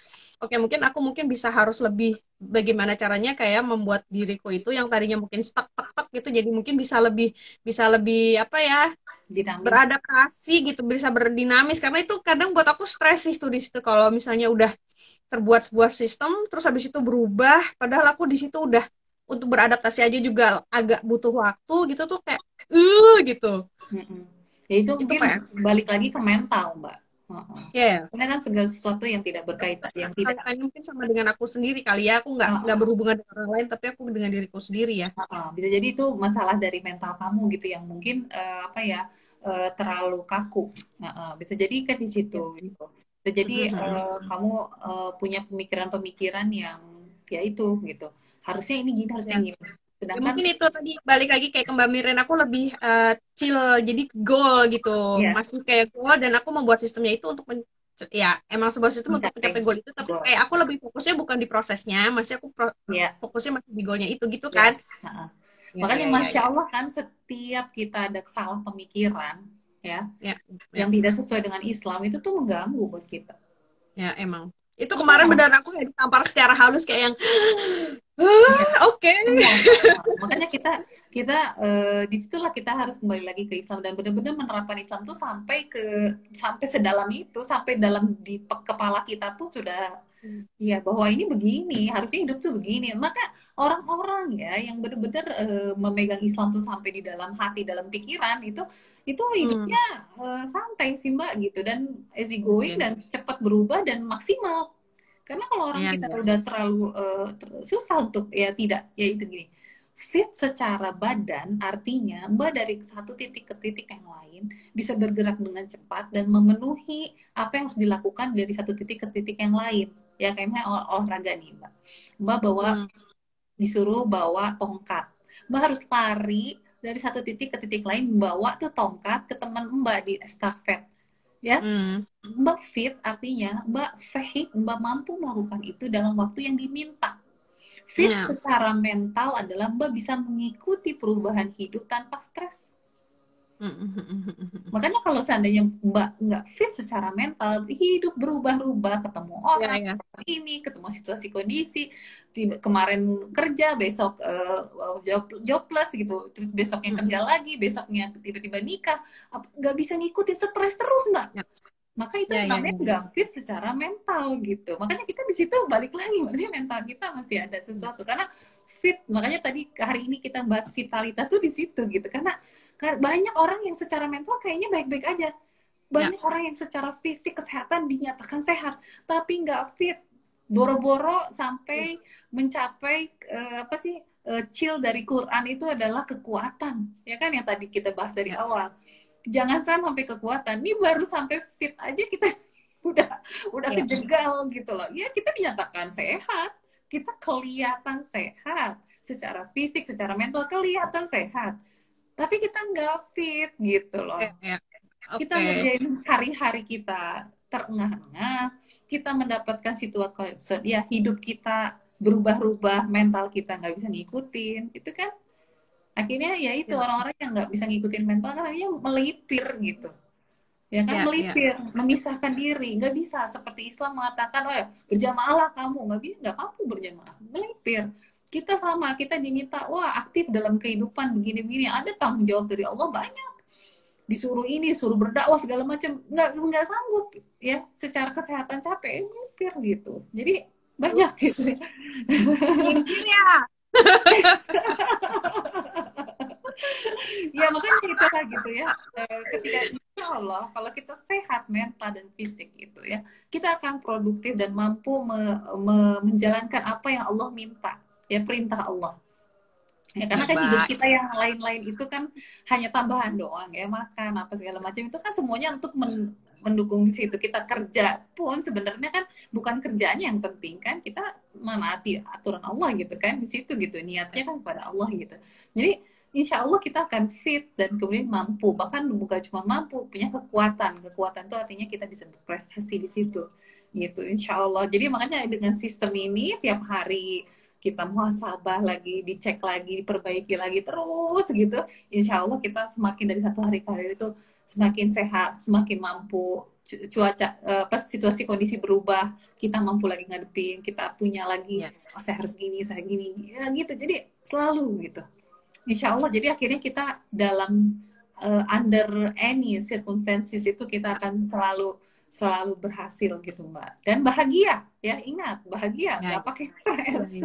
oke mungkin aku mungkin bisa harus lebih bagaimana caranya kayak membuat diriku itu yang tadinya mungkin stuck tek tek gitu jadi mungkin bisa lebih bisa lebih apa ya
Dinamis.
beradaptasi gitu bisa berdinamis. Karena itu kadang buat aku stres sih tuh di situ. Kalau misalnya udah terbuat sebuah sistem terus habis itu berubah padahal aku di situ udah untuk beradaptasi aja juga agak butuh waktu gitu tuh kayak uh gitu.
Mm-mm. Ya itu,
Itu
mungkin balik lagi ke mental, Mbak.
Ya
Karena kan segala sesuatu yang tidak berkaitan, yang tidak
kaitannya mungkin sama dengan aku sendiri kali ya. Aku nggak nggak berhubungan dengan orang lain tapi aku dengan diriku sendiri ya.
Heeh, bisa jadi itu masalah dari mental kamu gitu yang mungkin eh, apa ya eh, terlalu kaku. Heeh, bisa jadi kan di situ gitu. Bisa jadi eh, kamu eh, punya pemikiran-pemikiran yang ya itu gitu. Harusnya ini gini, harusnya
Ya.
gini.
Ya,
Sedangkan
mungkin itu tadi balik lagi kayak ke Mbak Miren aku lebih eh, chill jadi goal gitu
Iya.
masih kayak goal dan aku membuat sistemnya itu untuk men- ya emang sebuah sistem untuk Mencapai goal itu tapi
goal.
kayak aku lebih fokusnya bukan di prosesnya masih aku pro-
ya,
fokusnya masih di goalnya itu gitu
ya.
kan
Heeh.
Ya,
Makanya
ya, ya,
Masya
ya.
Allah kan setiap kita ada salah pemikiran ya
Ya, ya,
yang tidak sesuai dengan Islam itu tuh mengganggu buat kita.
ya, emang itu kemarin
kamu-
beneran aku kayak ditampar secara halus kayak yang
Iya.
"Ah, oke
Semua. Makanya kita kita eh, di situlah kita harus kembali lagi ke Islam dan benar-benar menerapkan Islam tuh sampai ke sampai sedalam itu sampai dalam di pe- kepala kita pun sudah
Hmm.
ya bahwa ini begini harusnya hidup tuh begini maka orang-orang ya yang benar-benar eh, memegang Islam tuh sampai di dalam hati dalam pikiran itu itu hidupnya eh, santai sih mbak gitu dan easy going
Iya.
dan cepat berubah dan maksimal karena kalau orang
Iya,
kita
iya.
udah terlalu eh, ter- susah untuk ya tidak ya itu gini fit secara badan artinya mbak dari satu titik ke titik yang lain bisa bergerak dengan cepat dan memenuhi apa yang harus dilakukan dari satu titik ke titik yang lain ya kayaknya olah- olahraga nih mbak mbak bawa
Hmm.
disuruh bawa tongkat mbak harus lari dari satu titik ke titik lain bawa tuh tongkat ke teman mbak di estafet ya
Hmm.
Mbak fit artinya Mbak fahim, Mbak mampu melakukan itu dalam waktu yang diminta. Fit
Ya.
secara mental adalah Mbak bisa mengikuti perubahan hidup tanpa stres. Makanya kalau seandainya Mbak nggak fit secara mental, hidup berubah-ubah, ketemu orang
ya
ini, ketemu situasi kondisi, tiba- kemarin kerja, besok eh, job, jobless gitu, terus besoknya
Hmm.
kerja lagi, besoknya tiba-tiba nikah, nggak bisa ngikutin stres terus Mbak.
Ya.
Maka itu
Ya, ya,
namanya
ya.
nggak fit secara mental gitu. Makanya kita di situ balik lagi, makanya mental kita masih ada sesuatu karena fit. Makanya tadi hari ini kita bahas vitalitas tuh di situ gitu, karena banyak orang yang secara mental kayaknya baik-baik aja. Banyak orang yang secara fisik kesehatan dinyatakan sehat, tapi nggak fit. Boro-boro sampai mencapai eh, apa sih eh, chill dari Quran itu adalah kekuatan, ya kan yang tadi kita bahas dari
Ya.
awal. Jangan sampai kekuatan. Ini baru sampai fit aja kita (laughs) udah udah
Ya.
kejegal gitu loh. Ya kita dinyatakan sehat, kita kelihatan sehat secara fisik, secara mental kelihatan sehat. Tapi kita nggak fit gitu loh.
Ya.
Kita ngerjain hari-hari kita terengah-engah, kita mendapatkan situasi ya hidup kita berubah-ubah, mental kita nggak bisa ngikutin, itu kan akhirnya ya itu
Ya.
orang-orang yang nggak bisa ngikutin mental kan akhirnya melipir gitu, ya kan
Ya,
melipir, memisahkan diri, nggak bisa seperti Islam mengatakan, oh ya berjamaahlah kamu, nggak bisa, nggak mampu berjamaah, melipir. Kita sama, kita diminta, wah aktif dalam kehidupan begini-begini, ada tanggung jawab dari Allah banyak disuruh ini, disuruh berdakwah segala macam, nggak nggak sanggup ya, secara kesehatan capek, melipir gitu. Jadi banyak
Ups.
gitu.
Ya.
ya makanya itu lah gitu ya. Eh, ketika insya Allah kalau kita sehat mental dan fisik itu gitu ya kita akan produktif dan mampu me, me, menjalankan apa yang Allah minta ya perintah Allah. Ya karena kan hidup kita yang lain-lain itu kan hanya tambahan doang ya makan apa segala macam. Itu kan semuanya untuk men, mendukung situ. Kita kerja pun sebenarnya kan bukan kerjanya yang penting kan. Kita menaati aturan Allah gitu kan di situ gitu. Niatnya kan kepada Allah gitu. Jadi insya Allah kita akan fit dan kemudian mampu. Bahkan bukan cuma mampu punya kekuatan. Kekuatan itu artinya kita bisa berprestasi di situ gitu insya Allah. Jadi makanya dengan sistem ini setiap hari kita muhasabah lagi dicek lagi diperbaiki lagi terus gitu. Insya Allah kita semakin dari satu hari ke hari itu semakin sehat semakin mampu. Cuaca eh, pas situasi kondisi berubah kita mampu lagi ngadepin kita punya lagi ya. oh, saya harus gini saya gini. Ya, gitu. Jadi selalu gitu. Insya Allah jadi akhirnya kita dalam uh, under any circumstances itu kita akan selalu selalu berhasil gitu mbak dan bahagia ya ingat bahagia ya. nggak pakai stres ya.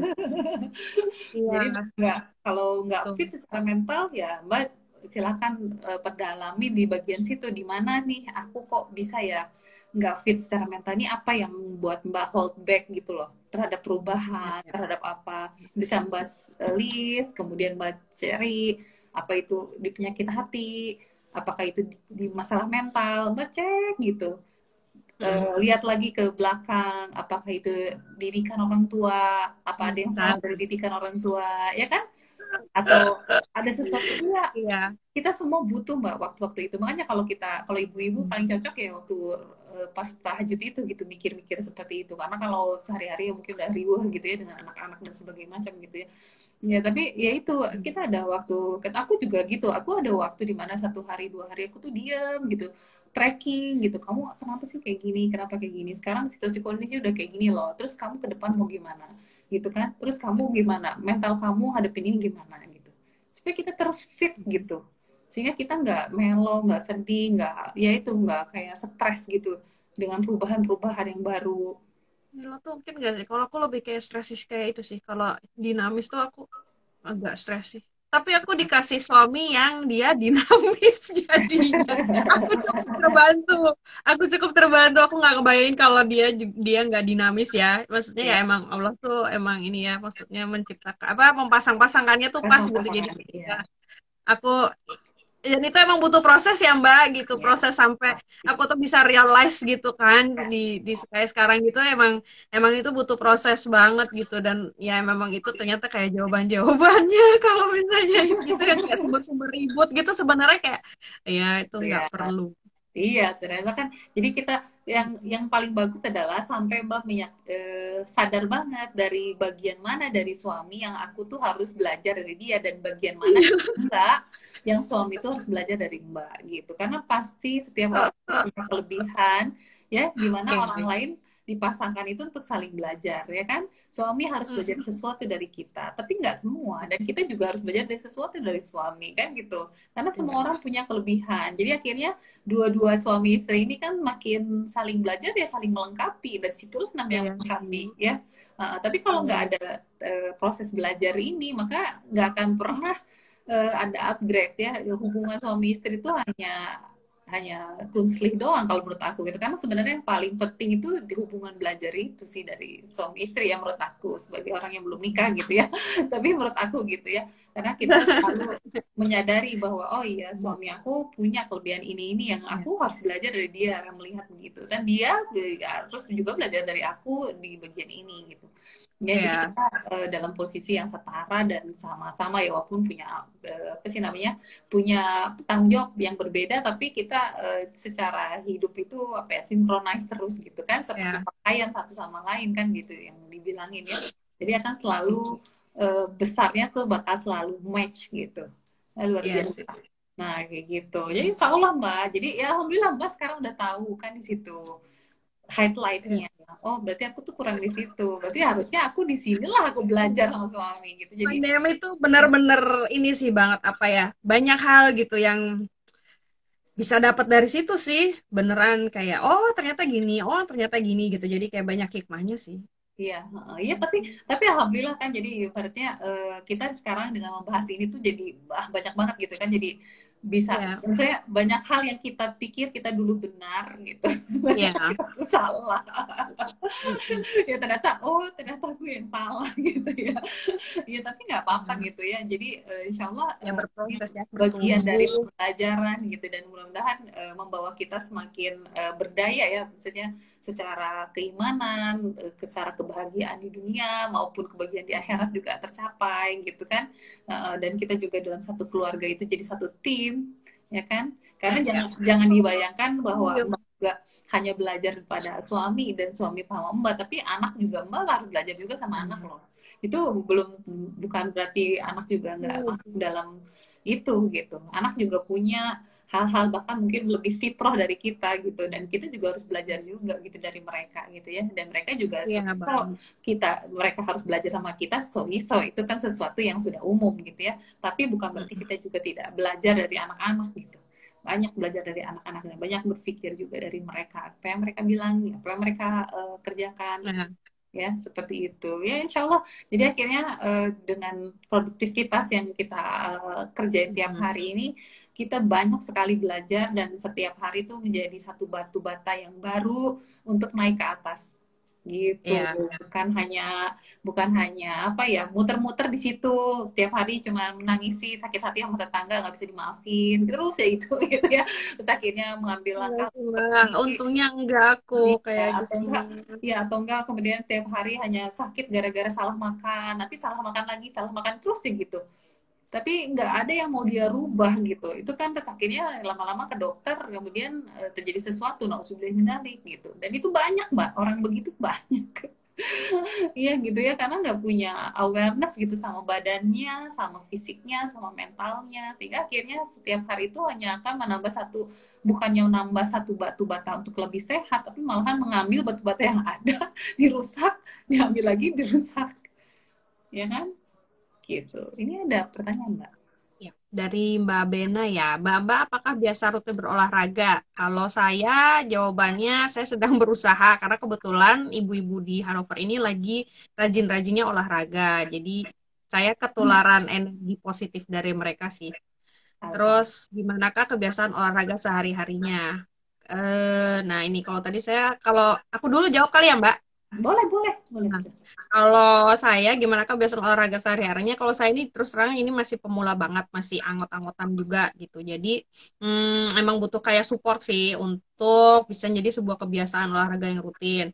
(laughs) jadi nggak kalau nggak fit secara mental ya mbak silakan uh, perdalami di bagian situ di mana nih aku kok bisa ya nggak fit secara mental ini apa yang membuat mbak hold back gitu loh terhadap perubahan ya. terhadap apa bisa mbak list kemudian mbak cari apa itu di penyakit hati apakah itu di, di masalah mental mbak cek gitu uh, lihat lagi ke belakang apakah itu didikan orang tua apa ada yang salah dari didikan orang tua ya kan? Atau ada sesuatu ya iya. kita semua butuh mbak waktu-waktu itu. Makanya kalau kita kalau ibu-ibu hmm. paling cocok ya waktu uh, pas tahajud itu gitu mikir-mikir seperti itu. Karena kalau sehari-hari ya mungkin udah riuh gitu ya dengan anak-anak dan sebagainya macam gitu ya. Ya tapi ya itu kita ada waktu aku juga gitu. Aku ada waktu di mana satu hari dua hari aku tuh diam gitu tracking gitu. Kamu kenapa sih kayak gini? Kenapa kayak gini? Sekarang situasi kondisi udah kayak gini loh. Terus kamu ke depan mau gimana? Gitu kan? Terus kamu gimana? Mental kamu hadapin ini gimana gitu. Supaya kita terus fit gitu. Sehingga kita nggak melo nggak sedih nggak ya itu nggak kayak stres gitu dengan perubahan-perubahan yang baru.
Ya, lo tuh mungkin gak sih? Kalau aku lebih kayak stres kayak itu sih. Kalau dinamis tuh aku agak stres sih tapi aku dikasih suami yang dia dinamis (laughs) jadi aku cukup terbantu. Aku cukup terbantu. Aku nggak kebayangin kalau dia dia nggak dinamis ya. Maksudnya ya iya. emang Allah tuh emang ini ya maksudnya menciptakan apa mempasang-pasangkannya tuh pas gitu. Jadi ya. aku dan itu emang butuh proses ya mbak gitu yeah. proses sampai aku tuh bisa realize gitu kan yeah. di di kayak sekarang gitu emang emang itu butuh proses banget gitu dan ya memang itu ternyata kayak jawaban jawabannya (laughs) kalau misalnya (laughs) itu kan kayak sumber-sumber ribut gitu sebenarnya kayak ya itu nggak yeah. perlu
Iya, ternyata kan. Jadi kita yang yang paling bagus adalah sampai Mbak minyak eh, sadar banget dari bagian mana dari suami yang aku tuh harus belajar dari dia dan bagian mana enggak yang suami itu harus belajar dari Mbak gitu. Karena pasti setiap orang punya kelebihan ya gimana orang lain dipasangkan itu untuk saling belajar ya kan? Suami harus belajar sesuatu dari kita tapi nggak semua. Dan kita juga harus belajar dari sesuatu dari suami kan gitu. Karena semua orang punya kelebihan. Jadi akhirnya dua-dua suami istri ini kan makin saling belajar ya saling melengkapi. Dari situlah namanya iya. melengkapi ya. Uh, tapi kalau nggak ada uh, proses belajar ini maka nggak akan pernah uh, ada upgrade ya. Hubungan suami istri itu hanya hanya kunslih doang kalau menurut aku gitu. Karena sebenarnya yang paling penting itu di hubungan belajar itu sih dari suami istri ya menurut aku sebagai orang yang belum nikah gitu ya. (laughs) Tapi menurut aku gitu ya karena (laughs) kita selalu menyadari bahwa oh iya suami aku punya kelebihan ini ini yang aku harus belajar dari dia melihat begitu. Dan dia harus juga belajar dari aku di bagian ini gitu. Ya yeah. jadi kita uh, dalam posisi yang setara dan sama-sama ya walaupun punya uh, apa sih namanya punya tanggung jawab yang berbeda tapi kita uh, secara hidup itu apa ya sinkronis terus gitu kan. Seperti yeah. pakaian satu sama lain kan gitu yang dibilangin ya. Jadi akan selalu uh, besarnya tuh bakal selalu match gitu. Nah, luar biasa. yes. nah kayak gitu. Jadi insya Allah mbak. Jadi ya alhamdulillah mbak sekarang udah tahu kan di situ highlightnya. Oh berarti aku tuh kurang di situ. Berarti harusnya aku di sinilah aku belajar sama suami gitu. Jadi
pandemi itu benar-benar ini sih banget apa ya banyak hal gitu yang bisa dapat dari situ sih. Beneran kayak oh ternyata gini oh ternyata gini gitu. Jadi kayak banyak hikmahnya sih
Iya, iya tapi tapi alhamdulillah kan jadi ibaratnya uh, kita sekarang dengan membahas ini tuh jadi ah, banyak banget gitu kan jadi bisa yeah. maksudnya banyak hal yang kita pikir kita dulu benar gitu yeah. (laughs) aku salah (laughs) ya ternyata oh ternyata aku yang salah (laughs) gitu ya ya tapi nggak apa-apa hmm. gitu ya jadi uh, insya Allah
yang berproses ya
bagian dari pelajaran gitu dan mudah-mudahan uh, membawa kita semakin uh, berdaya ya maksudnya secara keimanan, secara kebahagiaan di dunia maupun kebahagiaan di akhirat juga tercapai gitu kan. Dan kita juga dalam satu keluarga itu jadi satu tim, ya kan? Karena ya. jangan jangan dibayangkan bahwa ya. juga hanya belajar pada suami dan suami paham mbak, tapi anak juga mbak harus belajar juga sama anak loh. Itu belum bukan berarti anak juga nggak masuk dalam itu gitu. Anak juga punya hal-hal bahkan mungkin lebih fitrah dari kita gitu. Dan kita juga harus belajar juga gitu dari mereka gitu ya. Dan mereka juga ya, kalau kita mereka harus belajar sama kita so iso itu kan sesuatu yang sudah umum gitu ya. Tapi bukan berarti kita juga tidak belajar dari anak-anak gitu. Banyak belajar dari anak-anak dan banyak berpikir juga dari mereka. Apa yang mereka bilang apa yang mereka uh, kerjakan. Ya ya seperti itu. Ya insya Allah. Jadi akhirnya uh, dengan produktivitas yang kita uh, kerjain tiap hari ini kita banyak sekali belajar dan setiap hari itu menjadi satu batu bata yang baru untuk naik ke atas. Gitu. Yeah. bukan hanya bukan hanya apa ya muter-muter di situ. Tiap hari cuma menangisi sakit hati sama tetangga nggak bisa dimaafin. Terus ya itu (laughs) gitu ya. Terus akhirnya mengambil langkah
nah, untungnya enggak aku ya, kayak
atau gitu. enggak. Ya atau enggak kemudian tiap hari hanya sakit gara-gara salah makan. Nanti salah makan lagi salah makan terus ya gitu tapi nggak ada yang mau dia rubah gitu. Itu kan terus akhirnya lama-lama ke dokter kemudian uh, terjadi sesuatu nauzubillah minalik gitu. Dan itu banyak mbak. Orang begitu banyak. (laughs) Iya gitu ya karena nggak punya awareness gitu sama badannya, sama fisiknya, sama mentalnya. Sehingga akhirnya setiap hari itu hanya akan menambah satu bukannya menambah satu batu bata untuk lebih sehat tapi malahan mengambil batu bata yang ada (laughs) dirusak diambil lagi dirusak. Ya kan gitu. Ini ada pertanyaan Mbak.
Ya, dari Mbak Bena ya, Mbak Mbak apakah biasa rutin berolahraga? Kalau saya jawabannya saya sedang (laughs) berusaha karena kebetulan ibu-ibu di Hanover ini lagi rajin-rajinnya olahraga. Jadi saya ketularan hmm. energi positif dari mereka sih. Terus gimanakah kebiasaan olahraga sehari-harinya? Eh, nah ini kalau tadi saya kalau aku dulu jawab kali ya Mbak.
Boleh, boleh, boleh. Nah,
kalau saya gimana kak biasa olahraga sehari-harinya? Kalau saya ini terus terang ini masih pemula banget, masih anggot-anggotan juga gitu. Jadi hmm, emang butuh kayak support sih untuk bisa jadi sebuah kebiasaan olahraga yang rutin.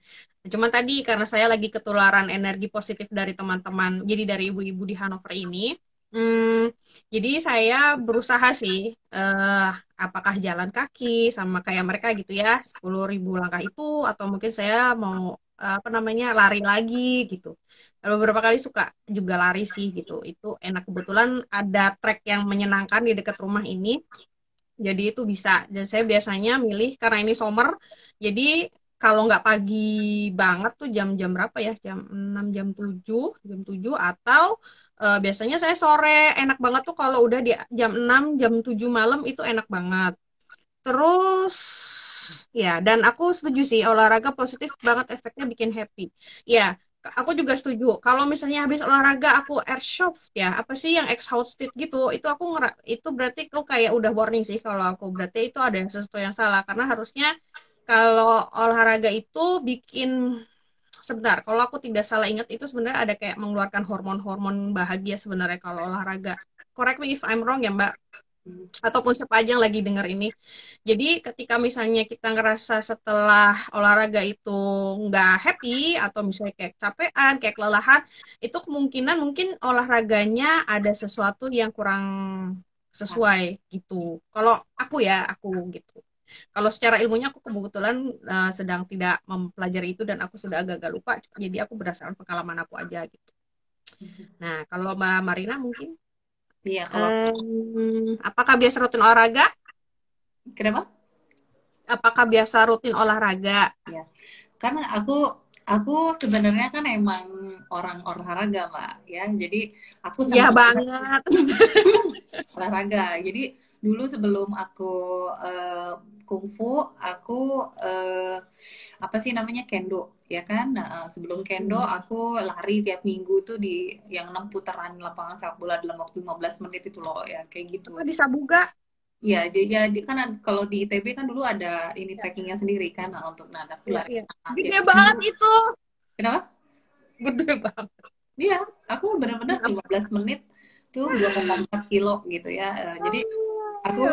Cuman tadi karena saya lagi ketularan energi positif dari teman-teman, jadi dari ibu-ibu di Hanover ini, hmm, jadi saya berusaha sih, uh, apakah jalan kaki sama kayak mereka gitu ya, 10.000 langkah itu, atau mungkin saya mau apa namanya lari lagi gitu. Beberapa kali suka juga lari sih gitu. Itu enak. Kebetulan ada trek yang menyenangkan di dekat rumah ini. Jadi itu bisa. Dan saya biasanya milih karena ini summer jadi kalau nggak pagi banget tuh jam-jam berapa ya? Jam 6 jam 7 jam 7 atau uh, biasanya saya sore. Enak banget tuh kalau udah di jam 6 jam 7 malam itu enak banget. Terus Ya, dan aku setuju sih olahraga positif banget efeknya bikin happy. Ya, aku juga setuju. Kalau misalnya habis olahraga aku airsoft ya, apa sih yang exhausted gitu, itu aku ngera itu berarti kau kayak udah warning sih kalau aku berarti itu ada yang sesuatu yang salah karena harusnya kalau olahraga itu bikin sebentar, kalau aku tidak salah ingat itu sebenarnya ada kayak mengeluarkan hormon-hormon bahagia sebenarnya kalau olahraga. Correct me if I'm wrong ya, Mbak ataupun siapa aja yang lagi dengar ini. Jadi ketika misalnya kita ngerasa setelah olahraga itu nggak happy atau misalnya kayak capean, kayak kelelahan, itu kemungkinan mungkin olahraganya ada sesuatu yang kurang sesuai gitu. Kalau aku ya, aku gitu. Kalau secara ilmunya aku kebetulan uh, sedang tidak mempelajari itu dan aku sudah agak-agak lupa. Jadi aku berdasarkan pengalaman aku aja gitu. Nah, kalau Mbak Marina mungkin
Iya, kalau
um, apakah biasa rutin olahraga?
Kenapa?
Apakah biasa rutin olahraga?
Iya. Karena aku aku sebenarnya kan emang orang olahraga, Mbak, ya. Jadi aku
Iya banget. (laughs)
olahraga. Jadi dulu sebelum aku uh, kungfu, aku uh, apa sih namanya kendo ya kan nah, sebelum kendo hmm. aku lari tiap minggu tuh di yang enam putaran lapangan sepak bola dalam waktu 15 menit itu loh ya kayak gitu
di Sabuga
Iya, dia, ya, kan kalau di ITB kan dulu ada ini trackingnya sendiri kan nah, untuk nada
Iya,
lari.
iya.
Nah,
Gede
ya.
banget itu.
Kenapa?
Gede banget.
Iya, aku benar-benar 15 menit tuh 2,4 kilo gitu ya. Eh, Jadi aku
Ya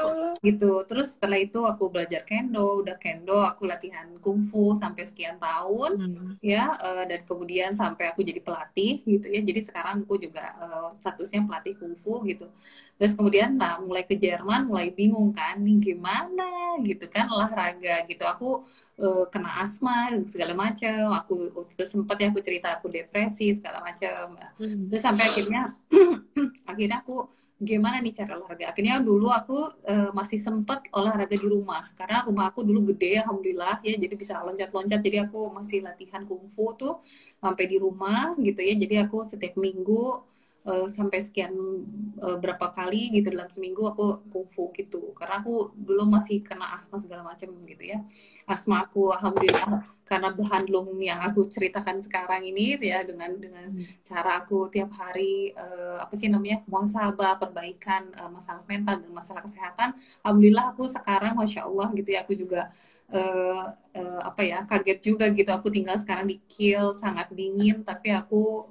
gitu. Terus setelah itu aku belajar kendo, udah kendo, aku latihan kungfu sampai sekian tahun.
Hmm.
ya eh, dan kemudian sampai aku jadi pelatih gitu ya jadi sekarang aku juga eh, statusnya pelatih kungfu gitu terus kemudian nah mulai ke Jerman mulai bingung kan nih gimana gitu kan olahraga gitu aku eh, kena asma segala macam aku itu sempat ya aku cerita aku depresi segala macam
Hmm.
terus sampai akhirnya (clears throat) akhirnya aku gimana nih cara olahraga? Akhirnya dulu aku eh, masih sempet olahraga di rumah. Karena rumah aku dulu gede alhamdulillah ya jadi bisa loncat-loncat. Jadi aku masih latihan kungfu tuh sampai di rumah gitu ya. Jadi aku setiap minggu eh, sampai sekian eh, berapa kali gitu dalam seminggu aku kungfu gitu. Karena aku dulu masih kena asma segala macam gitu ya. Asma aku alhamdulillah karena behandlung yang aku ceritakan sekarang ini ya dengan dengan cara aku tiap hari eh, apa sih namanya muhasabah perbaikan eh, masalah mental dan masalah kesehatan. Alhamdulillah aku sekarang masya Allah gitu ya aku juga eh, eh, apa ya kaget juga gitu. Aku tinggal sekarang di Kiel sangat dingin tapi aku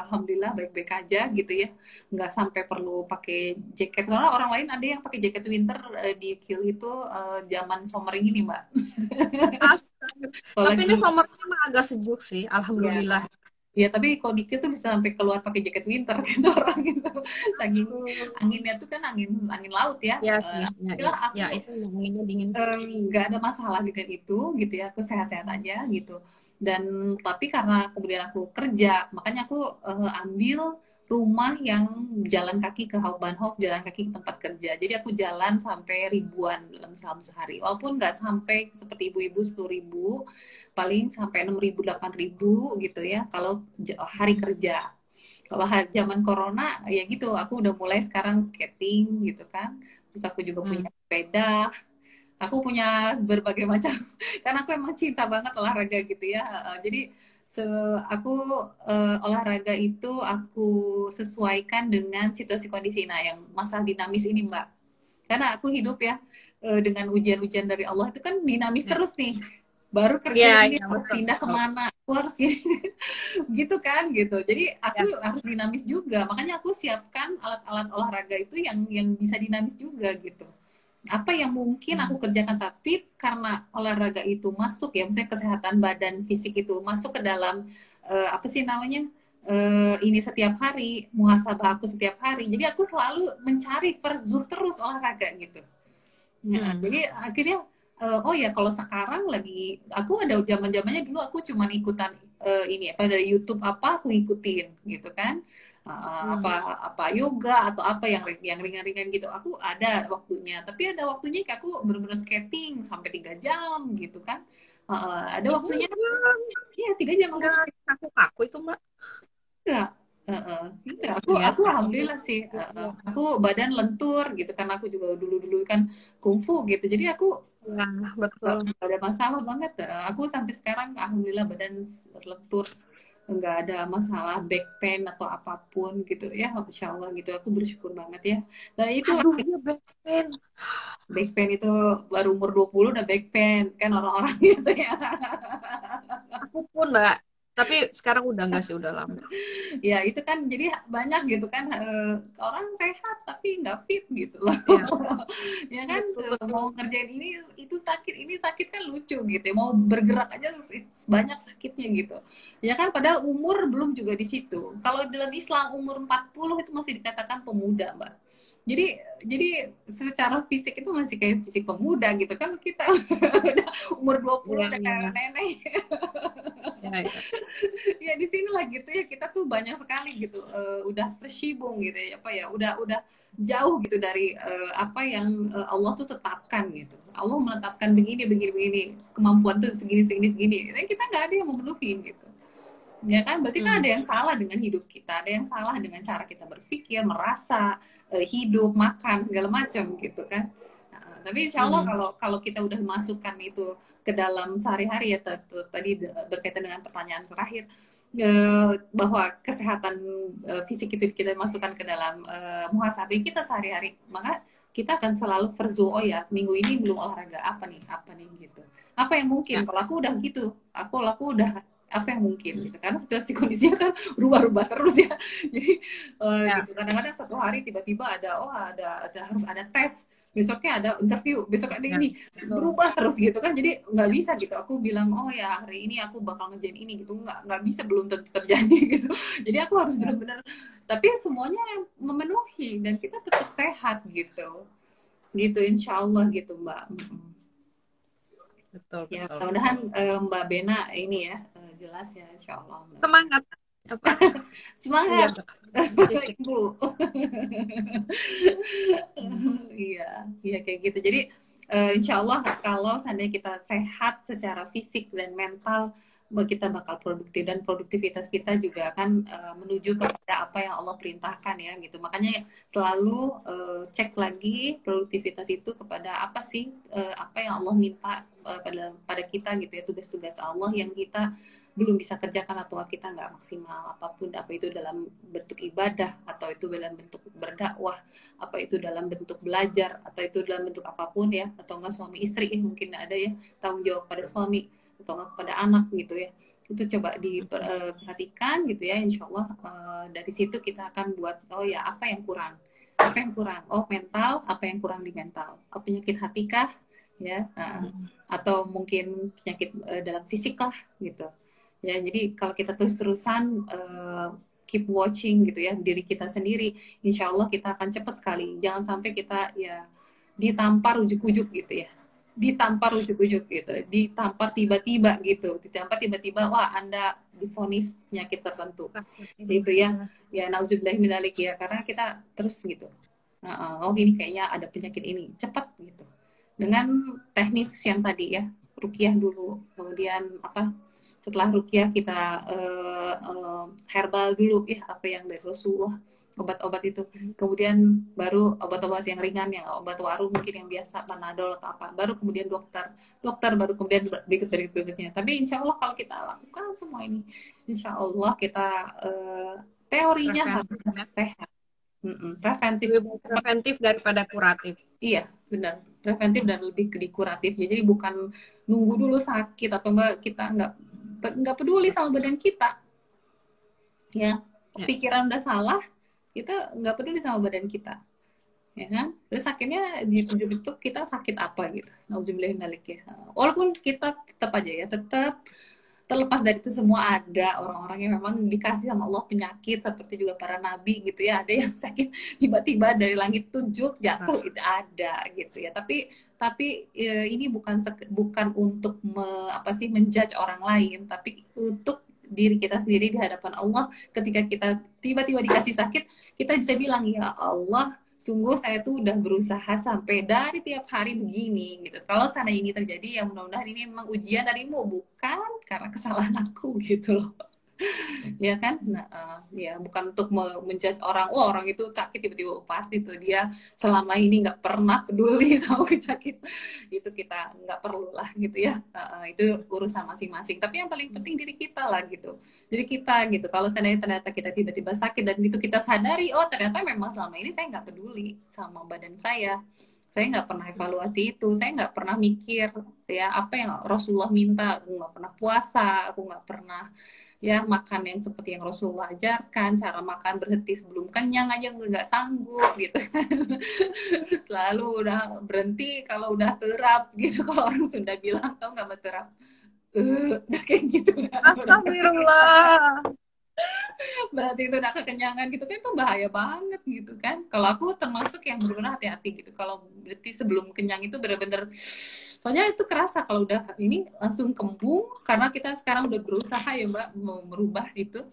alhamdulillah baik-baik aja gitu ya nggak sampai perlu pakai jaket karena orang lain ada yang pakai jaket winter eh, di Kiel itu eh, zaman summer ini mbak (laughs)
Tapi ini summernya mah agak sejuk sih, alhamdulillah.
Ya, tapi kalau dikit tuh bisa sampai keluar pakai jaket winter (laughs) gitu orang gitu. Saking anginnya tuh kan angin angin laut ya.
Ya,
Eh,
ya, ya, ya,
aku
ya, itu anginnya dingin.
eh, nggak ada masalah dengan itu gitu ya. Aku sehat-sehat aja gitu. Dan tapi karena kemudian aku kerja, makanya aku eh, ambil rumah yang jalan kaki ke Hauptbahnhof, jalan kaki ke tempat kerja. Jadi aku jalan sampai ribuan dalam dalam sehari. Walaupun nggak sampai seperti ibu-ibu sepuluh ribu, paling sampai enam ribu, delapan ribu gitu ya. Kalau hari kerja. Kalau zaman corona ya gitu, aku udah mulai sekarang skating gitu kan. Terus aku juga punya
Hmm.
sepeda. Aku punya berbagai macam. (laughs) Karena aku emang cinta banget olahraga gitu ya. Jadi se aku eh, olahraga itu aku sesuaikan dengan situasi kondisi. Nah, yang masalah dinamis ini, Mbak. Karena aku hidup ya eh, dengan ujian-ujian dari Allah itu kan dinamis
Ya.
terus nih. Baru kerja ini
iya,
harus
betul,
pindah
betul.
ke mana, aku harus gini. (laughs) gitu kan gitu. Jadi aku
Ya.
harus dinamis juga. Makanya aku siapkan alat-alat olahraga itu yang yang bisa dinamis juga gitu. Apa yang mungkin
Hmm.
aku kerjakan tapi karena olahraga itu masuk ya, misalnya kesehatan badan fisik itu masuk ke dalam eh, apa sih namanya? eh, ini setiap hari, muhasabah aku setiap hari. Jadi aku selalu mencari verzuh terus olahraga gitu. Ya,
Hmm.
jadi akhirnya eh, oh ya kalau sekarang lagi aku ada zaman zamannya dulu aku cuman ikutan eh, ini apa dari YouTube apa aku ikutin gitu kan
Hmm.
apa apa yoga atau apa yang yang ringan-ringan gitu aku ada waktunya tapi ada waktunya kayak aku bener-bener skating sampai tiga jam gitu kan eh, ada
Tiga
waktunya iya tiga jam aku
Enggak kaku-kaku itu, Mbak.
enggak Heeh. Enggak, aku
Ya,
aku alhamdulillah sih
Iya.
Heeh. aku badan lentur gitu karena aku juga dulu-dulu kan kungfu gitu jadi aku
Nah, betul.
Gak ada masalah banget. Eh, Aku sampai sekarang alhamdulillah badan lentur, nggak ada masalah back pain atau apa pun gitu ya, insya Allah gitu. Aku bersyukur banget ya. Nah itu
Aduh, iya back pain.
back pain itu baru umur 20 udah back pain kan orang-orang (laughs) gitu ya.
Aku pun, Mbak. Tapi sekarang udah enggak sih, udah lama.
Ya itu kan jadi banyak gitu kan eh, orang sehat tapi nggak fit gitu loh.
Iya. (laughs)
ya kan
Betul,
eh, mau ngerjain ini itu sakit ini sakit kan lucu gitu ya. Mau bergerak aja banyak sakitnya gitu. Ya kan padahal umur belum juga di situ. Kalau dalam Islam umur 40 itu masih dikatakan pemuda, Mbak. Jadi jadi secara fisik itu masih kayak fisik pemuda gitu kan kita (laughs) udah umur 20
Iya,
udah
iya.
kayak nenek.
Ya, ya. (laughs)
ya di sini lah gitu ya kita tuh banyak sekali gitu eh, udah verschibung gitu ya apa ya udah udah jauh gitu dari eh, apa yang eh, Allah tuh tetapkan gitu Allah menetapkan begini begini begini kemampuan tuh segini segini segini dan kita nggak ada yang memenuhi gitu ya kan berarti kan
Hmm.
ada yang salah dengan hidup kita ada yang salah dengan cara kita berpikir merasa eh, hidup makan segala macam gitu kan Nah, tapi insya Allah
Hmm.
kalau kalau kita udah masukkan itu ke dalam sehari-hari ya tadi berkaitan dengan pertanyaan terakhir eh, bahwa kesehatan eh, fisik itu kita masukkan ke dalam eh, muhasabah kita sehari-hari maka kita akan selalu verzu oh ya minggu ini belum olahraga apa nih apa nih gitu apa yang mungkin ya. kalau aku udah gitu aku aku udah apa yang mungkin gitu. Karena situasi kondisinya kan berubah-ubah terus ya. (laughs) Jadi uh, ya. gitu. Kadang-kadang satu hari tiba-tiba ada oh ada ada harus ada tes. Besoknya ada interview besok ada ya, ini. berubah terus gitu kan. Jadi nggak bisa gitu. Aku bilang oh ya hari ini aku bakal ngerjain ini gitu. Nggak nggak bisa belum tentu terjadi (laughs) gitu. Jadi aku harus ya. benar-benar tapi semuanya memenuhi dan kita tetap sehat gitu. Gitu insya Allah gitu mbak.
Betul
ya mudah-mudahan uh, mbak Bena ini ya jelas ya insya Allah.
Semangat. Apa? (laughs)
Semangat. Ibu. (laughs) Iya iya kayak gitu. Jadi uh, insya Allah kalau seandainya kita sehat secara fisik dan mental kita bakal produktif dan produktivitas kita juga akan uh, menuju kepada apa yang Allah perintahkan ya gitu. Makanya selalu uh, cek lagi produktivitas itu kepada apa sih uh, apa yang Allah minta uh, pada pada kita gitu ya tugas-tugas Allah yang kita belum bisa kerjakan atau kita nggak maksimal apa pun apa itu dalam bentuk ibadah atau itu dalam bentuk berdakwah apa itu dalam bentuk belajar atau itu dalam bentuk apa pun ya atau enggak suami istri ya (laughs) mungkin ada ya tanggung jawab pada suami atau enggak kepada anak gitu ya. Itu coba diperhatikan gitu ya insya Allah uh, dari situ kita akan buat oh ya apa yang kurang. Apa yang kurang? Oh mental apa yang kurang di mental? Oh, penyakit hati kah? Ya uh, atau mungkin penyakit uh, dalam fisik lah gitu ya jadi kalau kita terus-terusan uh, keep watching gitu ya diri kita sendiri insya Allah kita akan cepat sekali. Jangan sampai kita ya ditampar ujuk-ujuk gitu ya. Ditampar ujuk-ujuk gitu ditampar tiba-tiba gitu. Ditampar tiba-tiba wah anda difonis penyakit tertentu. Gitu ya. ya nauzubillah minalik ya karena kita terus gitu. Nah, oh ini kayaknya ada penyakit ini. Cepat gitu. Dengan teknis yang tadi ya rukiah dulu kemudian apa setelah rukyah kita uh, uh, herbal dulu ya apa yang dari Rasulullah obat-obat itu. Kemudian baru obat-obat yang ringan yang obat waru mungkin yang biasa panadol atau apa. Baru kemudian dokter. Dokter baru kemudian berikut berikut berikutnya. Tapi insya Allah kalau kita lakukan semua ini insya Allah kita uh, teorinya harus sehat. Preventif.
Preventif daripada kuratif.
Iya benar. Preventif dan lebih ke kuratif jadi bukan nunggu dulu sakit atau enggak kita enggak nggak peduli sama badan kita. Ya, ya. pikiran udah salah kita nggak peduli sama badan kita. Ya kan? Terus akhirnya di tujuh itu kita sakit apa gitu? Nauzubillah ya. Walaupun kita tetap aja ya tetap terlepas dari itu semua ada orang-orang yang memang dikasih sama Allah penyakit seperti juga para nabi gitu ya. Ada yang (laughs) sakit tiba-tiba dari langit tunjuk jatuh itu ada gitu ya. Tapi tapi e, ini bukan bukan untuk me, apa sih menjudge orang lain tapi untuk diri kita sendiri di hadapan Allah. Ketika kita tiba-tiba dikasih sakit kita bisa bilang ya Allah sungguh saya tuh udah berusaha sampai dari tiap hari begini gitu. Kalau sana ini terjadi ya mudah-mudahan ini memang ujian darimu bukan karena kesalahan aku (laughs) gitu loh ya kan? Nah, uh, ya bukan untuk menjudge orang oh orang itu sakit tiba-tiba pasti tuh dia selama ini nggak pernah peduli (laughs) sama sakit itu kita nggak perlu lah gitu ya. Uh, itu urusan masing-masing. Tapi yang paling penting diri kita lah gitu. Jadi kita gitu. Kalau seandainya ternyata kita tiba-tiba sakit dan itu kita sadari oh ternyata memang selama ini saya nggak peduli sama badan saya. Saya nggak pernah evaluasi itu. Saya nggak pernah mikir ya apa yang Rasulullah minta. Aku nggak pernah puasa. Aku nggak pernah ya makan yang seperti yang Rasulullah ajarkan cara makan berhenti sebelum kenyang aja nggak sanggup gitu (laughs) selalu udah berhenti kalau udah terap gitu. (laughs) Kalau orang sudah bilang tau nggak terap? Uh, udah kayak gitu (laughs)
Astagfirullah.
Berarti itu udah kekenyangan gitu kan itu bahaya banget gitu kan. Kalau aku termasuk yang benar-benar hati-hati gitu. Kalau berarti sebelum kenyang itu benar-benar soalnya itu kerasa kalau udah ini langsung kembung karena kita sekarang udah berusaha ya mbak merubah itu.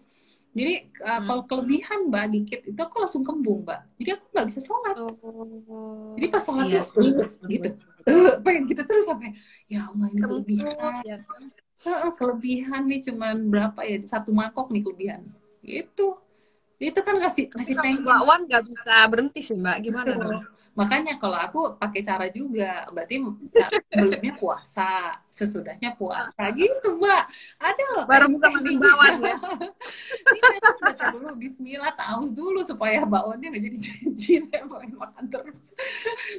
Jadi uh, hmm. kalau kelebihan mbak dikit itu aku langsung kembung mbak. Jadi aku nggak bisa sholat. Oh. jadi pas sholat iya, tuh uh, gitu. Uh, pengen gitu terus sampai ya allah ini kelebihan. ya. uh, kelebihan nih cuman berapa ya? Satu mangkok nih kelebihan. Itu itu kan ngasih ngasih
tengah mbak Wan nggak bisa berhenti sih mbak. Gimana
Makanya kalau aku pakai cara juga, berarti sebelumnya puasa, sesudahnya puasa gitu, Mbak. Ada loh.
Baru buka pembawan ya. (laughs)
Ini baca dulu Bismillah, taus dulu supaya bakwannya nggak jadi janji (laughs) makan terus.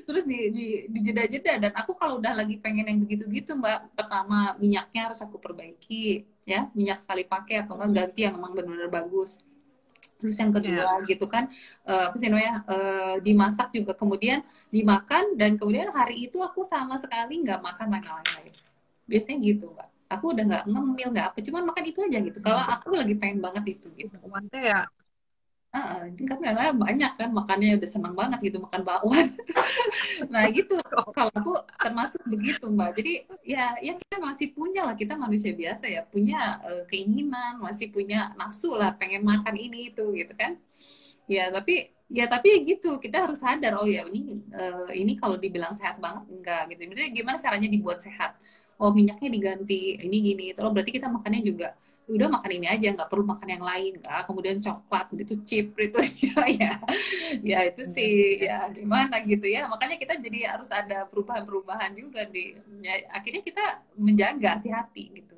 terus di di, di jeda-jeda dan aku kalau udah lagi pengen yang begitu-gitu mbak pertama minyaknya harus aku perbaiki ya minyak sekali pakai atau enggak ganti yang memang benar-benar bagus terus yang kedua yeah. gitu kan uh, apa sih namanya uh, dimasak juga. Kemudian dimakan dan kemudian hari itu aku sama sekali nggak makan makanan lain biasanya gitu mbak. Aku udah nggak ngemil nggak apa cuman makan itu aja gitu. Kalau hmm. aku lagi pengen banget itu gitu.
Mantep ya
Uh, karena banyak kan makannya udah senang banget gitu makan bakwan. (laughs) nah gitu kalau aku termasuk begitu mbak. Jadi ya ya kita masih punya lah kita manusia biasa ya punya uh, keinginan masih punya nafsu lah pengen makan ini itu gitu kan. Ya tapi ya tapi gitu kita harus sadar oh ya ini uh, ini kalau dibilang sehat banget enggak gitu. Jadi gimana caranya dibuat sehat? Oh minyaknya diganti ini gini. Terus berarti kita makannya juga udah makan ini aja nggak perlu makan yang lain nggak. Kemudian coklat itu chip (laughs) itu ya ya. Ya itu sih ya gimana gitu ya. Makanya kita jadi harus ada perubahan-perubahan juga di ya, akhirnya kita menjaga hati-hati gitu.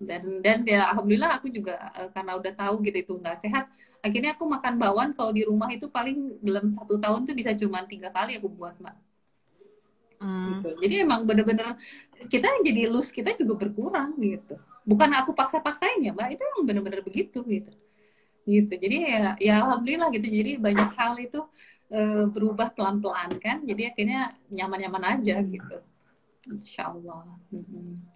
Dan dan ya alhamdulillah aku juga eh, karena udah tahu gitu itu nggak sehat akhirnya aku makan bawang kalau di rumah itu paling dalam satu tahun tuh bisa cuma tiga kali aku buat mbak. Hmm. gitu. jadi emang bener-bener kita jadi lus kita juga berkurang gitu bukan aku paksa-paksain ya mbak. Itu emang bener-bener begitu gitu. Gitu. Jadi ya ya alhamdulillah gitu. Jadi banyak hal itu e, berubah pelan-pelan kan. Jadi akhirnya nyaman-nyaman aja gitu. Insya Allah hmm.